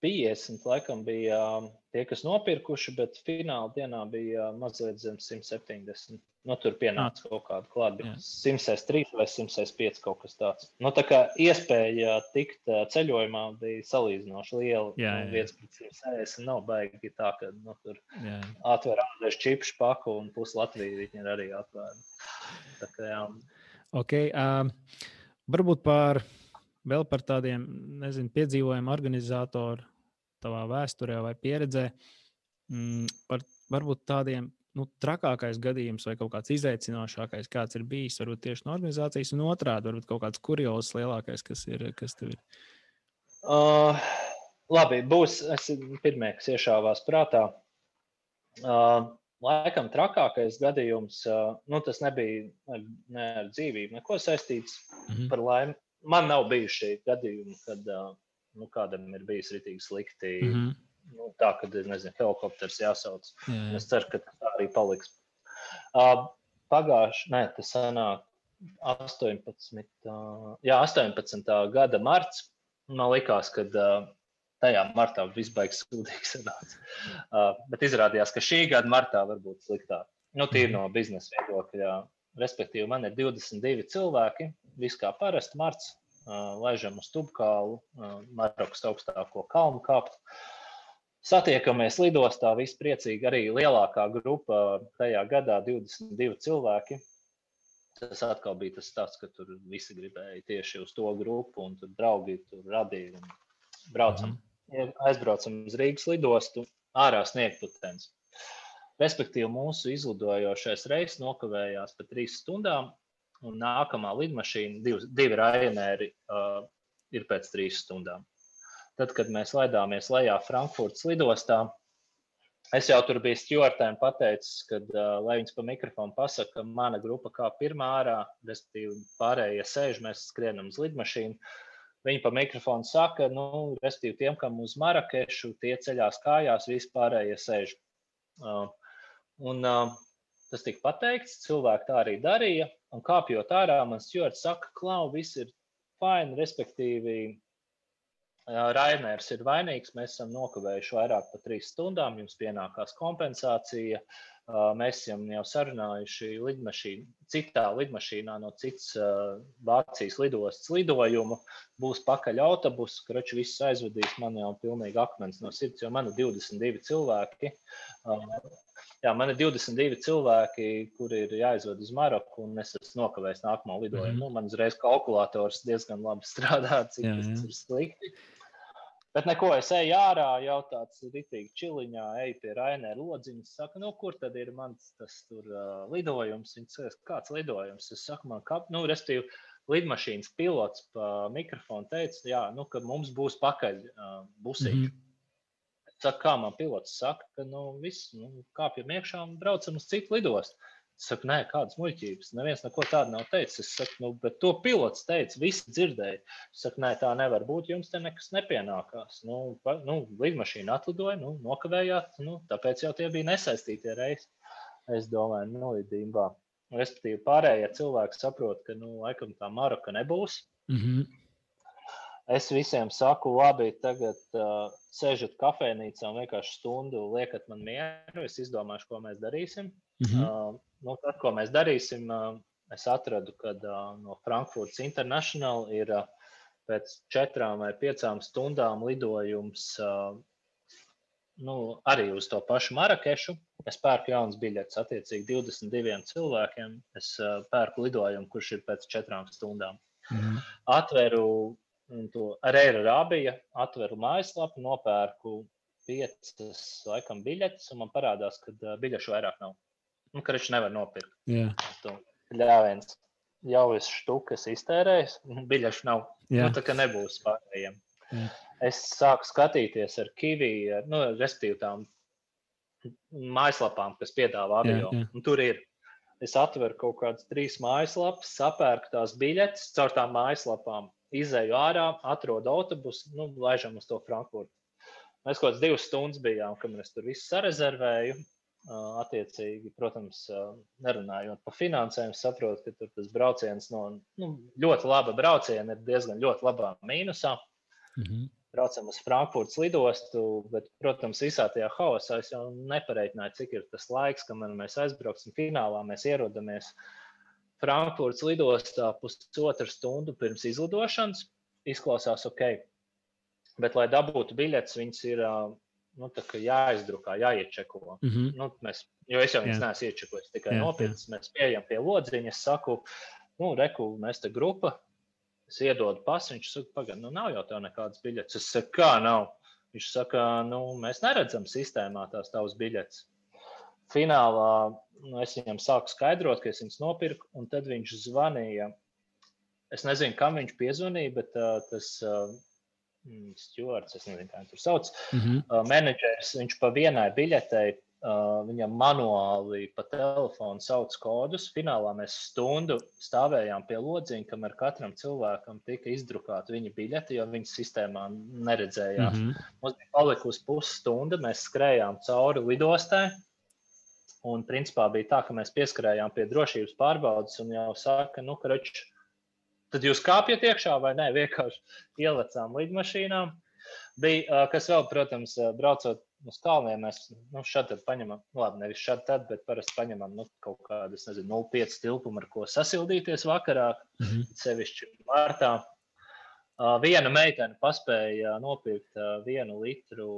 50 laikam bija um, tie, kas nopirkuši, bet fināla dienā bija uh, mazliet zem 170. Nu, tur pienāca kaut kāda klāta, 103 vai 105 kaut kas tāds. Nu, tā kā iespēja tikt uh, ceļojumā bija salīdzinoši liela. Jā, nu, jā. 160 nav baigi tā, ka nu, tur jā. atver ādažu čipšu paku un pus Latviju viņi ir arī jā. Ok, um, varbūt par vēl par tādiem, nezinu, piedzīvojumu organizatoru tavā vēsturē vai pieredzē mm, par varbūt tādiem nu, trakākais gadījums vai kaut kāds izaicinošākais, kāds ir bijis, varbūt tieši no organizācijas, un otrādi, varbūt kaut kāds kurjos lielākais, kas ir, kas tev ir? Uh, labi, būs, pirmie, kas iešāvās prātā. Uh, laikam trakākais gadījums, uh, nu, tas nebija ne, ne ar dzīvību, neko saistīts mm -hmm. par laimi. Man nav bijuši gadījumi, kad uh, nu, kādam ir bijis rītīgi slikti. Mm -hmm. nu, tā, kad ir nezinu, helikopters jāsauc. Jā, jā. Es ceru, ka tā arī paliks. Uh, Pagājušajā, nē, tas sanāk 18. Uh, jā, 18. gada marts. Man likās, ka uh, tajā martā viss baigs sūdīgi sanāca. Uh, bet izrādījās, ka šī gada martā var būt sliktāk. Nu, tīri no biznesa viedokļa. Respektīvi, man ir 22 cilvēki, viss kā parasti marts, laižam uz Tubkālu, Marokas augstāko kalnu kāpt. Satiekamies lidostā, visi priecīgi. Arī lielākā grupa tajā gadā - 22 cilvēki. Tas atkal bija tas stāsts, ka tur visi gribēja tieši uz to grupu, un tur draugi tur radīja. Braucam, mm. aizbraucam uz Rīgas lidostu, ārā sniegputens. Respektīvi, mūsu izlidojošais reis nokavējās pa trīs stundām, un nākamā lidmašīna, divi, divi rainēri, uh, ir pēc trīs stundām. tad, kad mēs laidāmies lejā Frankfurtas lidostā, es jau tur biju stūrtēm pateicis, ka, uh, lai viņas pa mikrofonu pasakā, ka mana grupa kā pirmā ārā, respektīvi pārējie sēž, mēs skrienam uz lidmašīnu. Viņi pa mikrofonu saka, nu, respektīvi, tiem, kam uz Marakešu, tie ceļās kājās, vispārējie sēž. Uh, un, uh, Tas tika pateikts, cilvēki tā arī darīja. Un kāpjot ārā, man stūrts saka, klau, viss ir fini, respektīvi, Rainers ir vainīgs. Mēs esam nokavējuši vairāk par trīs stundām, jums pienākās kompensācija. Mēs esam jau sarunājuši lidmašīnu, citā lidmašīnā no citas Vācijas lidostas lidojumu. Būs pakaļ autobus, kurš viss aizvedīs. Man jau pilnīgi akmens no sirds, jo man ir 22 cilvēki. Jā, man ir 22 cilvēki, kuri ir jāizved uz Maroku, un es esmu nokavējis nākamo lidojumu. Mm -hmm. nu, man uzreiz kalkulators diezgan labi strādā, cik jā, jā. tas ir slikti. Bet neko, es eju ārā, jau tāds rītīgi čiliņā, eju pie Rainēra lodziņas. Saka, nu, kur tad ir mans tas tur uh, lidojums? Viņš saka, kāds lidojums? Es saku, man kā, nu, restīvi, lidmašīnas pilots pa mikrofonu teica, jā, nu, ka mums būs pakaļ uh, busiņš. Mm -hmm. Saka, kā man pilots saka, ka, nu, viss, nu, kāpjam iekšā un braucam uz citu lidostu. Es saku, nē, kādas muļķības. Neviens neko tādu nav teicis. Es saku, nu, bet to pilots teica, visi dzirdēja. Es saku, nē, tā nevar būt. Jums te nekas nepienākās. Nu, pa, nu, lidmašīna atlidoja, nu, nokavējāt. Nu, tāpēc jau tie bija nesaistītie reisi. Es domāju, nu, lidībā. Respektīvi, pārējie cilvēki saprot, ka, nu, laikam tā Maroka nebūs. Mm -hmm. Es visiem saku, labi, tagad uh, sēžat kafejnīcā un vienkārši stundu liekat man mieru. Es izdomāšu, ko mēs darīsim. Mm -hmm. uh, nu, tad, ko mēs darīsim, es atradu, ka no Frankfurtas International ir pēc četrām vai piecām stundām lidojums nu, arī uz to pašu Marakešu. Es pērku jaunas biļetes, attiecīgi 22 cilvēkiem. Es pērku lidojumu, kurš ir pēc četrām stundām. Mhm. Atveru to Reira Rābija, atveru mājaslapu, nopērku piecas, laikam, biļetes, un man parādās, ka biļešu vairāk nav nu, ka viņš nevar nopirkt. Yeah. Ļāviens jau ir štukas iztērējis, biļešu nav. Yeah. Nu, tā kā nebūs pārējiem. Yeah. Es sāku skatīties ar Kiwi, nu, respektīvi tām mājaslapām, kas piedāvā avio. Yeah, yeah. Tur ir. Es atveru kaut kādas trīs mājaslapas, sapērku tās biļetes caur tām mājaslapām, izēju ārā, atrodu autobusu, nu, laižam uz to Frankfurtu. Mēs kaut kādas divas stundas bijām, kamēr es tur visu sarezervēju. Attiecīgi, protams, nerunājot par finansēm, saprotu, ka tas brauciens no nu, ļoti laba brauciena ir diezgan ļoti labā mīnusā. Mm -hmm. Braucam uz Frankfurtas lidostu, bet, protams, visā tajā haosā es jau nepareikināju, cik ir tas laiks, kamēr mēs aizbrauksim finālā. Mēs ierodamies Frankfurtas lidostā pusotru stundu pirms izlidošanas. Izklausās ok, bet, lai dabūtu biļetes, viņas ir nu, jāizdrukā, jāiečeko. Mm -hmm. nu, mēs, jo es jau viņas yeah. neesmu iečekojis, tikai yeah, nopietni. Yeah. Mēs pieejam pie lodziņa, es saku, nu, reku, mēs te grupa. Es iedodu pasu, viņš saka, pagaidi, nu nav jau tā nekādas biļetes. Es saku, kā nav? Viņš saka, nu, mēs neredzam sistēmā tās tavas biļetes. Finālā nu, es viņam sāku skaidrot, ka es viņas nopirku, un tad viņš zvanīja. Es nezinu, kam viņš piezvanīja, bet uh, tas uh, Mm, Stewards, es nezinu, kā viņš tur sauc, mm -hmm. uh, menedžers, viņš pa vienai biļetei, uh, viņam manuāli pa telefonu sauc kodus. Finālā mēs stundu stāvējām pie lodziņa, kamēr katram cilvēkam tika izdrukāta viņa biļete, jo viņas sistēmā neredzējās. Mm -hmm. Mums bija palikusi pusstunda, mēs skrējām cauri lidostai. Un principā bija tā, ka mēs pieskarējām pie drošības pārbaudas un jau saka, nu, ka reči, Tad jūs kāpjat iekšā vai nē, vienkārši ielicām lidmašīnām. Bija, kas vēl, protams, braucot uz kalniem, mēs nu, šādi tad paņemam, nu, labi, nevis šādi tad, bet parasti paņemam nu, kaut kādu, es nezinu, 0,5 tilpumu, ar ko sasildīties vakarā, mm -hmm. sevišķi martā. Viena meitene paspēja nopirkt vienu litru,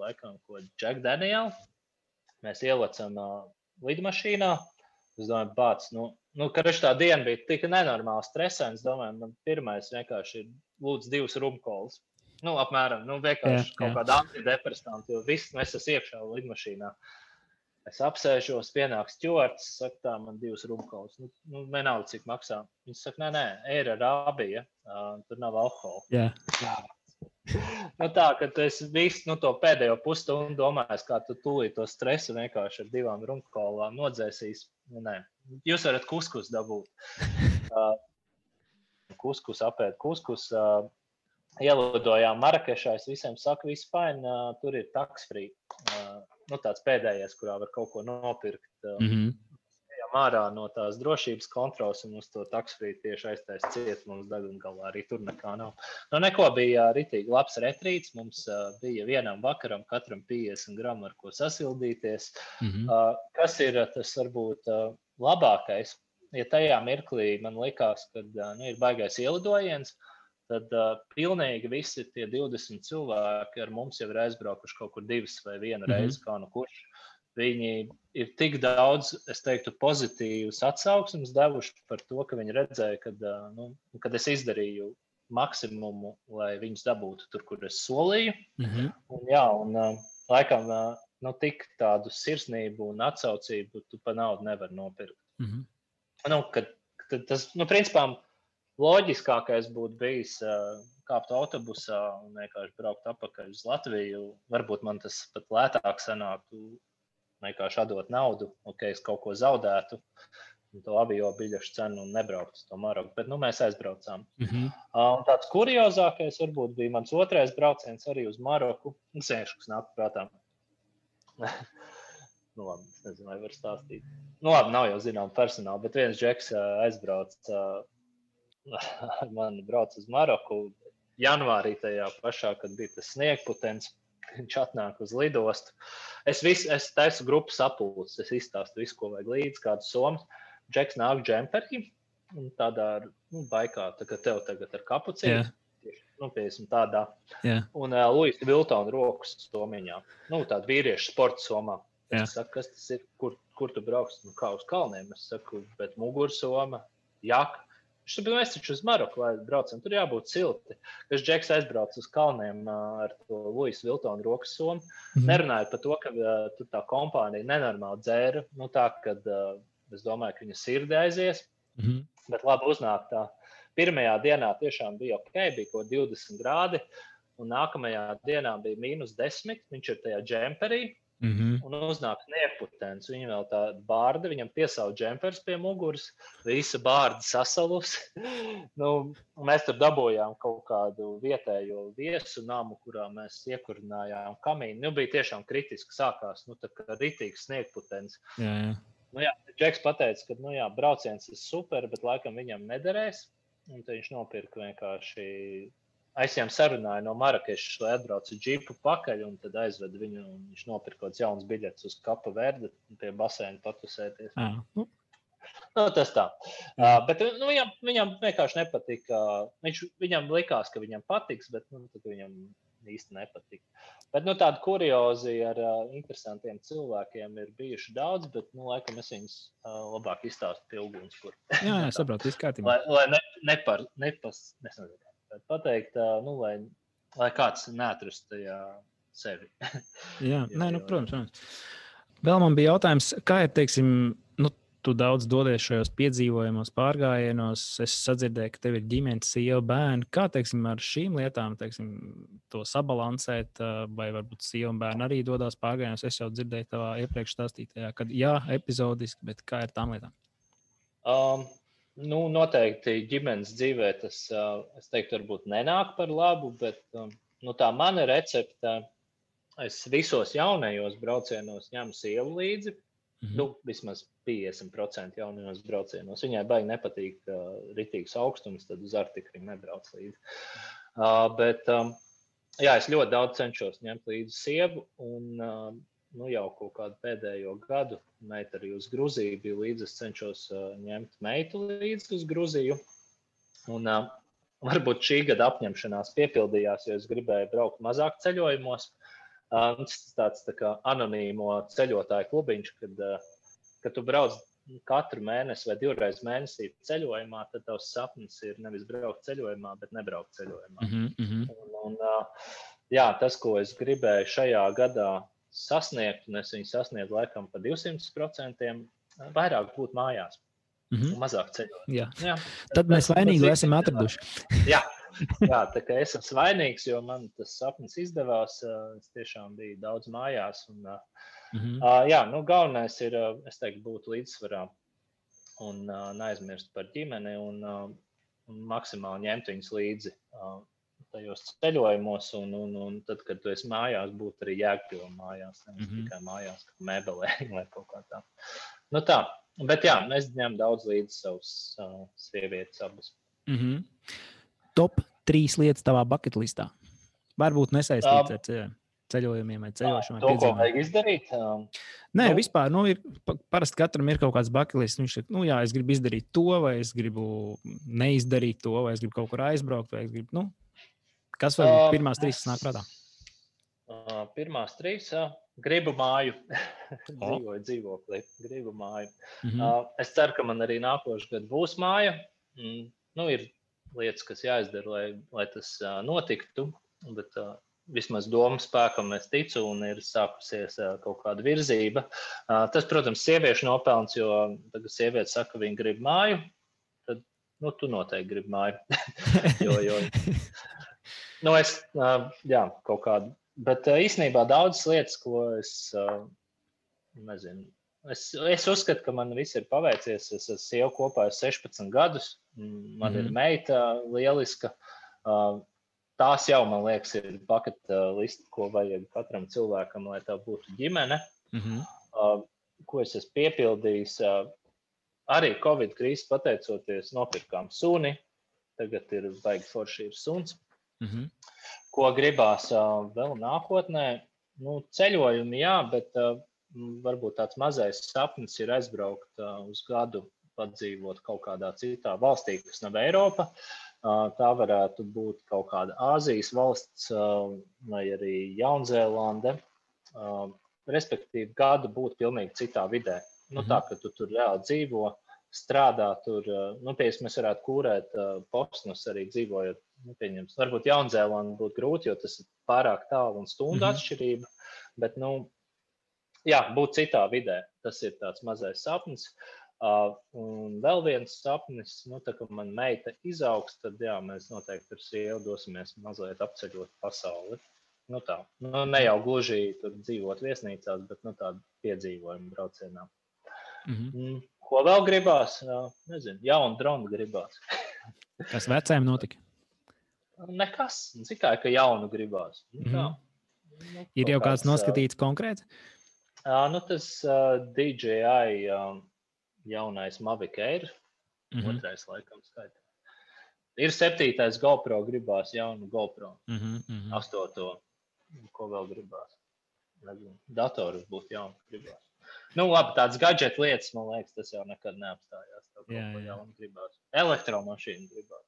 laikam, ko Jack Daniel. Mēs ielicam uh, lidmašīnā. Es domāju, bāc, nu, nu, ka tā diena bija tik nenormāli stresains. Domāju, man pirmais vienkārši ir lūdzu divas rumkolas. Nu, apmēram, nu, vienkārši jā, kaut jā. kāda antidepresantu, jo viss mēs esam iekšā lidmašīnā. Es apsēžos, pienāks stūrts, saka, tā man divas rumkolas. Nu, nu vienalga, cik maksā. Viņš saka, nē, nē, eira rābija, uh, tur nav alkohola. Jā. jā. nu, tā, ka es visu nu, to pēdējo pusstundu domāju, kā tu tūlīt to stresu vienkārši ar divām runkolām nodzēsīs. Nē. Jūs varat kuskus dabūt. Uh, kuskus apēst, kuskus. Uh, ielidojām Marakešā. Es visiem saku, viss fine, uh, tur ir taksfree. Uh, nu, tāds pēdējais, kurā var kaut ko nopirkt. Uh, mm -hmm ārā no tās drošības kontrols un uz to taksfrīdu tieši aiztaisīt ciet. Mums galā arī tur nekā nav. Nu, neko bija ritīgi labs retrīts. Mums uh, bija vienam vakaram katram 50 gramu, ar ko sasildīties. Mm -hmm. uh, kas ir tas varbūt uh, labākais? Ja tajā mirklī man likās, ka uh, nu, ir baigais ielidojiens, tad uh, pilnīgi visi tie 20 cilvēki ar mums jau ir aizbraukuši kaut kur divas vai vienu mm -hmm. reizi, kā nu kurš. Viņi ir tik daudz, es teiktu, pozitīvas atsauksmes devuši par to, ka viņi redzēja, kad, nu, kad es izdarīju maksimumu, lai viņus dabūtu tur, kur es solīju. Mm -hmm. un, jā, un laikam nu, tik tādu sirsnību un atsaucību tu pa naudu nevar nopirkt. Mm -hmm. nu, kad, kad tas, nu, principā, loģiskākais būtu bijis uh, kāpt autobusā un vienkārši braukt atpakaļ uz Latviju. Varbūt man tas pat lētāk sanāktu vienkārši atdot naudu, ok, es kaut ko zaudētu, to avio biļešu cenu un nebrauktu uz to Maroku. Bet nu, mēs aizbraucām. Mm -hmm. uh, tāds kuriozākais varbūt bija mans otrais brauciens arī uz Maroku. Sēžu, kas nāk prātā. nu, labi, es nezinu, vai var stāstīt. Nu, labi, nav jau zinām personāli, bet viens džeks uh, aizbrauc. Uh, man brauc uz Maroku janvārī tajā pašā, kad bija tas sniegputens viņš atnāk uz lidostu. Es, vis, es taisu grupu sapulces, es izstāstu visu, ko vajag līdzi, kādu somu. Džeks nāk džemperī un tādā nu, baigā, tā kā tev tagad ar kapucīnu. Yeah. Nu, tādā. Yeah. Un uh, Luisa Viltona rokas somiņā. Nu, tāda vīriešu sporta somā. Es yeah. saku, kas tas ir, kur, kur tu brauks? Nu, kā uz kalniem. Es saku, bet mugursoma, jaka. Teica, mēs taču uz Maroku braucam, tur jābūt silti. Kad Džeks aizbrauca uz kalniem ar to Luisa Viltona rokas somu, mm -hmm. nerunājot par to, ka uh, tur tā kompānija nenormāli dzēra. Nu, tā, kad uh, es domāju, ka viņa sirdi aizies, mm -hmm. bet labi uznāk tā. Pirmajā dienā tiešām bija ok, bija kaut 20 grādi, un nākamajā dienā bija mīnus 10. Viņš ir tajā džemperī. Mm -hmm. Un uznāk neputens. Viņa vēl tāda bārda, viņam piesauc džempers pie muguras, visa bārda sasalus. nu, mēs tur dabūjām kaut kādu vietējo viesu namu, kurā mēs iekurinājām kamīnu. Nu, bija tiešām kritiski sākās, nu, tā kā ritīgs sniegputens. Jā, jā. Nu, jā, Džeks pateica, ka nu, jā, brauciens ir super, bet laikam viņam nederēs. Un viņš nopirka vienkārši Es viņam sarunāju no Marakešas, lai atbraucu džipu pakaļ, un tad aizvedu viņu. Viņš nopirka kaut kāds jauns biļets uz kapa verdi, pie basēna patusēties. Jā. Nu, tas tā. Uh, bet nu, viņam, viņam vienkārši nepatika. Viņš, viņam likās, ka viņam patiks, bet nu, viņam īsti nepatika. Bet nu, tādu kuriozi ar uh, interesantiem cilvēkiem ir bijuši daudz, bet nu, laikam es viņus uh, labāk izstāstu pie uguns. Kur. Jā, jā saprotu, izkārtībā. lai, lai ne, nepar, nepas, nezinu, pateikt, nu, lai, lai kāds neatrastu tajā sevi. Jā, nē, nu, protams, protams. Vēl man bija jautājums, kā ir, teiksim, nu, tu daudz dodies šajos piedzīvojumos, pārgājienos. Es sadzirdēju, ka tev ir ģimenes, sieva, bērni. Kā teiksim, ar šīm lietām teiksim, to sabalansēt, vai varbūt sieva un bērni arī dodas pārgājienos? Es jau dzirdēju tavā iepriekš stāstītajā, kad jā, epizodiski, bet kā ir tām lietām? Um, Nu, noteikti ģimenes dzīvē tas, es teiktu, varbūt nenāk par labu, bet nu, tā mana recepte. Es visos jaunajos braucienos ņemu sievu līdzi. Mm -hmm. nu, vismaz 50% jaunajos braucienos. Viņai baigi nepatīk uh, ritīgs augstums, tad uz Arktiku viņa nebrauc līdzi. Uh, bet um, jā, es ļoti daudz cenšos ņemt līdzi sievu. Un, uh, nu, jau kaut kādu pēdējo gadu meita arī uz Grūziju bija līdzi. Es cenšos uh, ņemt meitu līdzi uz Grūziju. Un, uh, varbūt šī gada apņemšanās piepildījās, jo es gribēju braukt mazāk ceļojumos. Uh, tas tāds tā kā anonīmo ceļotāju klubiņš, kad, uh, kad tu brauc katru mēnesi vai divreiz mēnesī ceļojumā, tad tavs sapnis ir nevis braukt ceļojumā, bet nebraukt ceļojumā. Mm -hmm. un, un, uh, jā, tas, ko es gribēju šajā gadā sasniegt, un es viņu sasniedzu laikam par 200%, vairāk būt mājās. Mm -hmm. Mazāk ceļot. Jā. Jā. Tad mēs vainīgi esam atraduši. jā, jā, tā kā es esmu vainīgs, jo man tas sapnis izdevās. Es tiešām biju daudz mājās. Un, mm -hmm. jā, nu, galvenais ir, es teiktu, būt līdzsvarā un neaizmirst par ģimeni un, un maksimāli ņemt viņus līdzi tajos ceļojumos, un, un, un tad, kad tu esi mājās, būt arī jēgpilnā mājās, nevis mm -hmm. tikai mājās, kā mēbelē vai kaut kā tā. Nu tā, bet jā, es ņemu daudz līdzi savus uh, sievietes abas. Mm -hmm. Top trīs lietas tavā bucket listā. Varbūt nesaistīts um, ar ceļu ceļojumiem vai ceļošanu. To, ko vajag izdarīt? Um, Nē, nu, vispār nu, ir parasti katram ir kaut kāds baklis. Viņš ir, nu, jā, es gribu izdarīt to, vai es gribu neizdarīt to, vai es gribu kaut kur aizbraukt, vai es gribu, nu, Kas var būt pirmās trīs, nāk prātā? Uh, pirmās trīs, uh, gribu māju, dzīvoju dzīvoklī, gribu māju. Mm -hmm. uh, es ceru, ka man arī nākošais gads būs māja. Mm, nu, ir lietas, kas jāizdara, lai, lai tas uh, notiktu. Bet, uh, vismaz domu spēkam es ticu, un ir sākusies uh, kaut kāda virzība. Uh, tas, protams, ir sieviešu nopelns, jo tagad sieviete saka, ka viņa grib māju. Tad nu, tu noteikti gribi māju. jo, jo, Nu, es, jā, kaut kādu. Bet īstenībā daudzas lietas, ko es nezinu. Es, es uzskatu, ka man viss ir paveicies. Es esmu sieva kopā ar 16 gadus. Man mm ir meita lieliska. Tās jau, man liekas, ir pakata lista, ko vajag katram cilvēkam, lai tā būtu ģimene. Mm -hmm. Ko es esmu piepildījis? Arī Covid krīzes pateicoties, nopirkām suni. Tagad ir baigi forši ir suns. Mm -hmm. Ko gribās vēl nākotnē? Nu, ceļojumi, jā, bet varbūt tāds mazais sapnis ir aizbraukt uz gadu, padzīvot kaut kādā citā valstī, kas nav Eiropa. Tā varētu būt kaut kāda Āzijas valsts vai arī Jaunzēlande. Respektīvi, gadu būt pilnīgi citā vidē. Nu, tā, mhm. ka tu tur reāli dzīvo, strādā tur. Nu, piemēram, mēs varētu kūrēt posmus arī dzīvojot nu, pieņems. Varbūt Jaunzēlandē būtu grūti, jo tas ir pārāk tālu un stundu mm -hmm. atšķirība. Bet, nu, jā, būt citā vidē, tas ir tāds mazais sapnis. Uh, un vēl viens sapnis, nu, tā, kad man meita izaugs, tad jā, mēs noteikti ar sievu dosimies mazliet apceļot pasauli. Nu, tā. Nu, ne jau gluži tur dzīvot viesnīcās, bet nu, tādu piedzīvojumu braucienā. Mm -hmm. mm, ko vēl gribās? Uh, nezinu, jaunu dronu gribās. Kas vecajam notika? Nekas, tikai ka jaunu gribās. Mm -hmm. nu, ir jau kāds noskatīts konkrēts? Uh, nu, tas uh, DJI um, jaunais Mavic Air, mm -hmm. otrais laikam skaitā. Ir septītais GoPro, gribās jaunu GoPro, mm -hmm. astoto, ko vēl gribās. Nezinu, datorus būtu jaunu gribās. Nu, labi, tāds gadget lietas, man liekas, tas jau nekad neapstājās. Jā, jā. Gribās. Elektromašīnu gribās.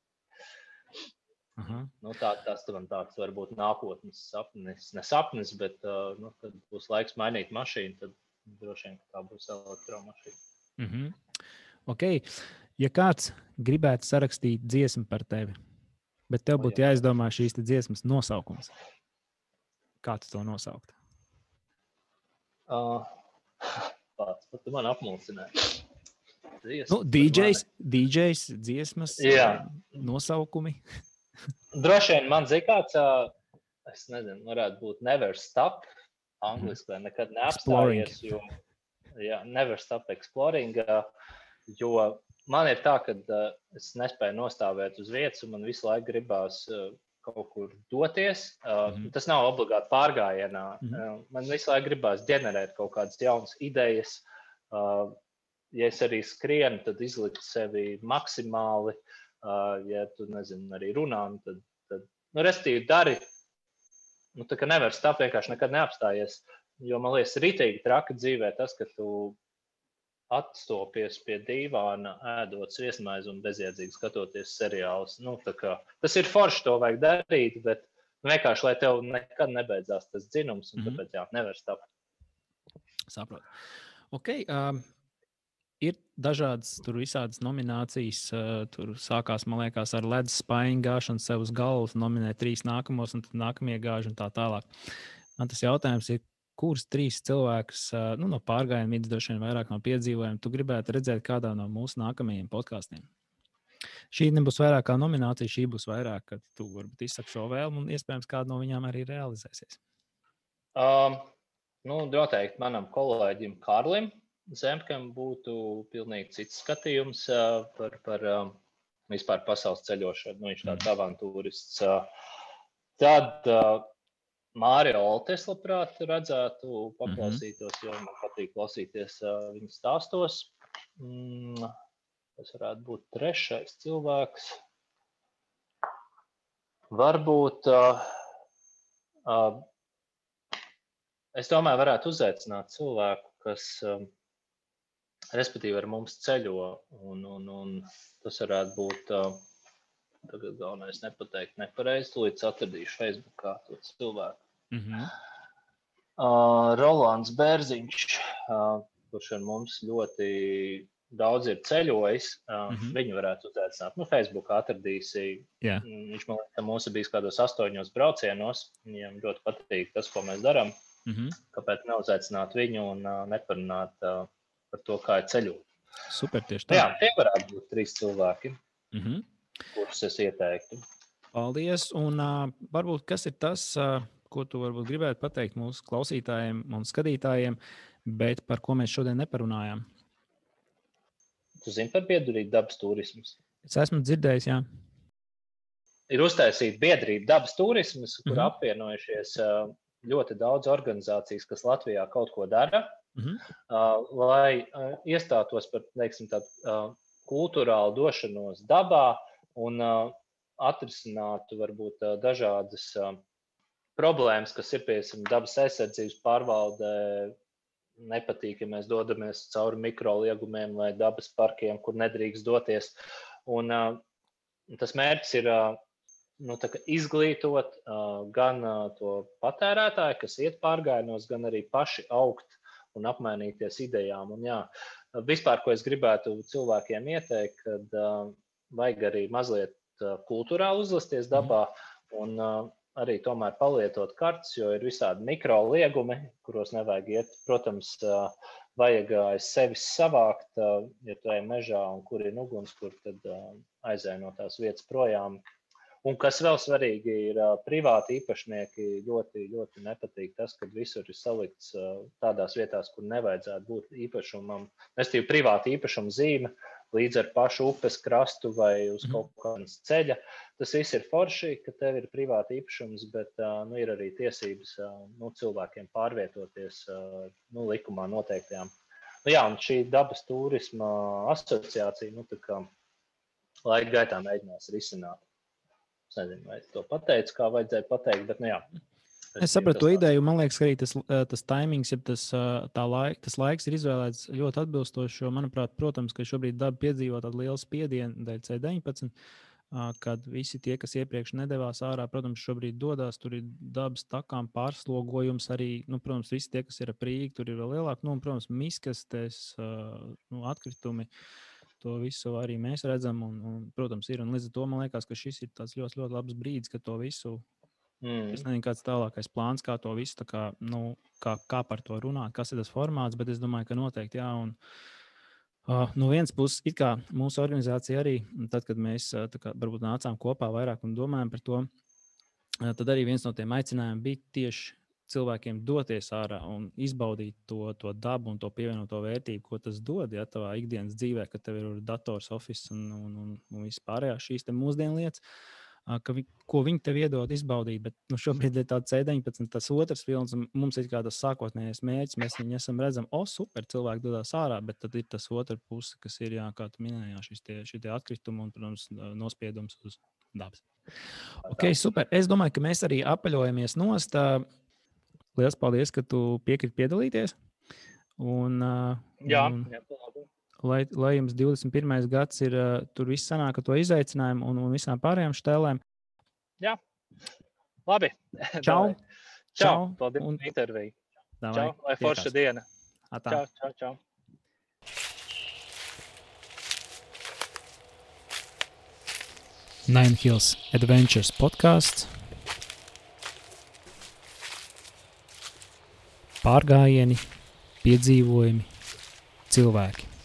Uh -huh. nu, tā, tas man tāds varbūt nākotnes sapnis, ne sapnis, bet uh, nu, kad būs laiks mainīt mašīnu, tad droši vien tā būs elektromašīna. Uh mhm. -huh. okay. Ja kāds gribētu sarakstīt dziesmu par tevi, bet tev būtu jāizdomā šīs dziesmas nosaukums, kā tu to nosaukt? Uh, pats, pat man apmulsināji. Dziesmas, nu, DJs, DJs, dziesmas, Jā. nosaukumi. Droši vien man zināms, es nezinu, varētu būt never stop. Angliski vai nekad neapstājies. Jo, jā, never stop exploring. Jo man ir tā, ka es nespēju nostāvēt uz vietas, un man visu laiku gribās kaut kur doties. Mm -hmm. Tas nav obligāti pārgājienā. Mm -hmm. Man visu laiku gribās ģenerēt kaut kādas jaunas idejas. Ja es arī skrienu, tad izlikt sevi maksimāli. Uh, ja tu nezini, arī runā, nu, tad, tad nu, restīvi dari. Nu, tā kā nevar stāvēt, vienkārši nekad neapstājies. Jo man liekas, rītīgi traki dzīvē tas, ka tu atstopies pie dīvāna, ēdot sviestmaizi un bezjēdzīgi skatoties seriālus. Nu, kā, tas ir forši, to vajag darīt, bet vienkārši, lai tev nekad nebeidzās tas dzinums, un mm -hmm. tāpēc jā, nevar stāvēt. Saprotu. Okay, um, ir dažādas tur visādas nominācijas. Tur sākās, man liekas, ar ledus spaiņu gāšanu sev uz galvas, nominē trīs nākamos, un tad nākamie gāži un tā tālāk. Man tas jautājums ir, kurus trīs cilvēkus nu, no pārgājuma vidus, droši vien vairāk no piedzīvojumiem, tu gribētu redzēt kādā no mūsu nākamajiem podkāstiem? Šī nebūs vairāk kā nominācija, šī būs vairāk, kad tu varbūt izsaki šo vēlmu, un iespējams kāda no viņām arī realizēsies. Um, nu, noteikti manam kolēģim Kārlim Zemkam būtu pilnīgi cits skatījums par, par vispār pasaules ceļošanu. Nu, viņš tāds mm. avantūrists. Tad Mārija Oltes labprāt redzētu, paklausītos, -hmm. jo man patīk klausīties viņas stāstos. Mm, tas varētu būt trešais cilvēks. Varbūt es domāju, varētu uzaicināt cilvēku, kas respektīvi ar mums ceļo. Un, un, un tas varētu būt. Tagad galvenais nepateikt nepareizi. Tūlīt atradīšu Facebookā to cilvēku. Mm -hmm. uh, Rolands Bērziņš, uh, kurš ar mums ļoti daudz ir ceļojis. Uh, mm -hmm. Viņu varētu uzaicināt. Nu, Facebookā atradīsi. Yeah. Viņš man liekas, mūsu bijis kādos astoņos braucienos. Viņam ļoti patīk tas, ko mēs darām. Mm -hmm. Kāpēc neuzaicināt viņu un uh, neparunāt uh, par to, kā ir ceļot? Super, tieši tā. Jā, tie varētu būt trīs cilvēki, mm -hmm. kurus es ieteiktu. Paldies! Un uh, varbūt kas ir tas, uh, ko tu varbūt gribētu pateikt mūsu klausītājiem un skatītājiem, bet par ko mēs šodien neparunājām? Tu zini par biedrību dabas turismu? Es esmu dzirdējis, jā. Ir uztaisīta biedrība dabas turismas, kur mm -hmm. apvienojušies ļoti daudz organizācijas, kas Latvijā kaut ko dara, -hmm. uh, lai uh, iestātos par teiksim, tādu uh, kultūrālu došanos dabā un uh, atrisinātu varbūt uh, dažādas uh, problēmas, kas ir piemēram dabas aizsardzības pārvaldē. Nepatīk, ja mēs dodamies cauri mikroliegumiem vai dabas parkiem, kur nedrīkst doties. Un, uh, tas mērķis ir uh, nu, izglītot uh, gan uh, to patērētāju, kas iet pārgājienos, gan arī paši augt un apmainīties idejām. Un, jā, vispār, ko es gribētu cilvēkiem ieteikt, kad uh, vajag arī mazliet uh, kultūrāli uzlasties mhm. dabā un uh, arī tomēr palietot kartes, jo ir visādi mikro liegumi, kuros nevajag iet. Protams, uh, vajag aiz sevis savākt, ja tu ej mežā un kur ir uguns, kur tad aizēj no tās vietas projām Un kas vēl svarīgi ir, privāti īpašnieki ļoti, ļoti nepatīk tas, ka visur ir salikts tādās vietās, kur nevajadzētu būt īpašumam. Nestīvi privāti īpašuma zīme līdz ar pašu upes krastu vai uz mhm. kaut kādas ceļa. Tas viss ir forši, ka tev ir privāti īpašums, bet nu, ir arī tiesības nu, cilvēkiem pārvietoties nu, likumā noteiktajām. Nu, jā, un šī dabas turisma asociācija nu, kā, laika gaitā mēģinās risināt. Es nezinu, vai es to pateicu, kā vajadzēja pateikt, bet nu, jā. Es sapratu to ideju. Man liekas, ka arī tas, tas timings, ja tas, laik, tas laiks ir izvēlēts ļoti atbilstoši. Jo, manuprāt, protams, ka šobrīd daba piedzīvo tādu lielu spiedienu dēļ C19, kad visi tie, kas iepriekš nedavās ārā, protams, šobrīd dodas. Tur ir dabas takām pārslogojums arī, nu, protams, visi tie, kas ir ap Rīgu, tur ir vēl lielāk, nu, un, protams, miskastes, nu, atkritumi. Uh, To visu arī mēs redzam, un, un, protams, ir. Un līdz ar to man liekas, ka šis ir tāds ļoti, ļoti labs brīdis, kad to visu. Mm. Es nezinu, kāds ir tālākais plāns, kā to visu, kā, nu, kā, kā par to runāt, kas ir tas formāts, bet es domāju, ka noteikti jā. Un, Uh, no vienas puses, it kā mūsu organizācija arī, tad, kad mēs kā, varbūt nācām kopā vairāk un domājām par to, tad arī viens no tiem aicinājumiem bija tieši cilvēkiem doties ārā un izbaudīt to, to dabu un to pievienoto vērtību, ko tas dod ja, tavā ikdienas dzīvē, kad tev ir dators, oficiāls un, un, un, un vispārējās šīs mūsdienu lietas. Ka vi, ko viņi tev iedod izbaudīt, bet nu, šobrīd ir tāds C19, tas otrs vilnis, un mums ir tas sākotnējais mērķis. Mēs viņu esam redzam, o, super, cilvēki dodas ārā, bet tad ir tas otrs puse, kas ir, jā, kā tu minēji, šis tie, tie atkritumi un, protams, nospiedums uz dabas. Ok, super. Es domāju, ka mēs arī apaļojamies nost. Lielas paldies, ka tu piekriti piedalīties. Un, jā, un, jā, lai, lai jums 21. gads ir tur viss sanāk ar to izaicinājumu un, un visām pārējām štēlēm. Jā, labi. Čau! čau. Paldies par un... interviju. Davai, čau, lai forša diena. Atā. Čau, čau, čau. Nine Hills Adventures podkāsts. Pārgājieni, piedzīvojumi, cilvēki.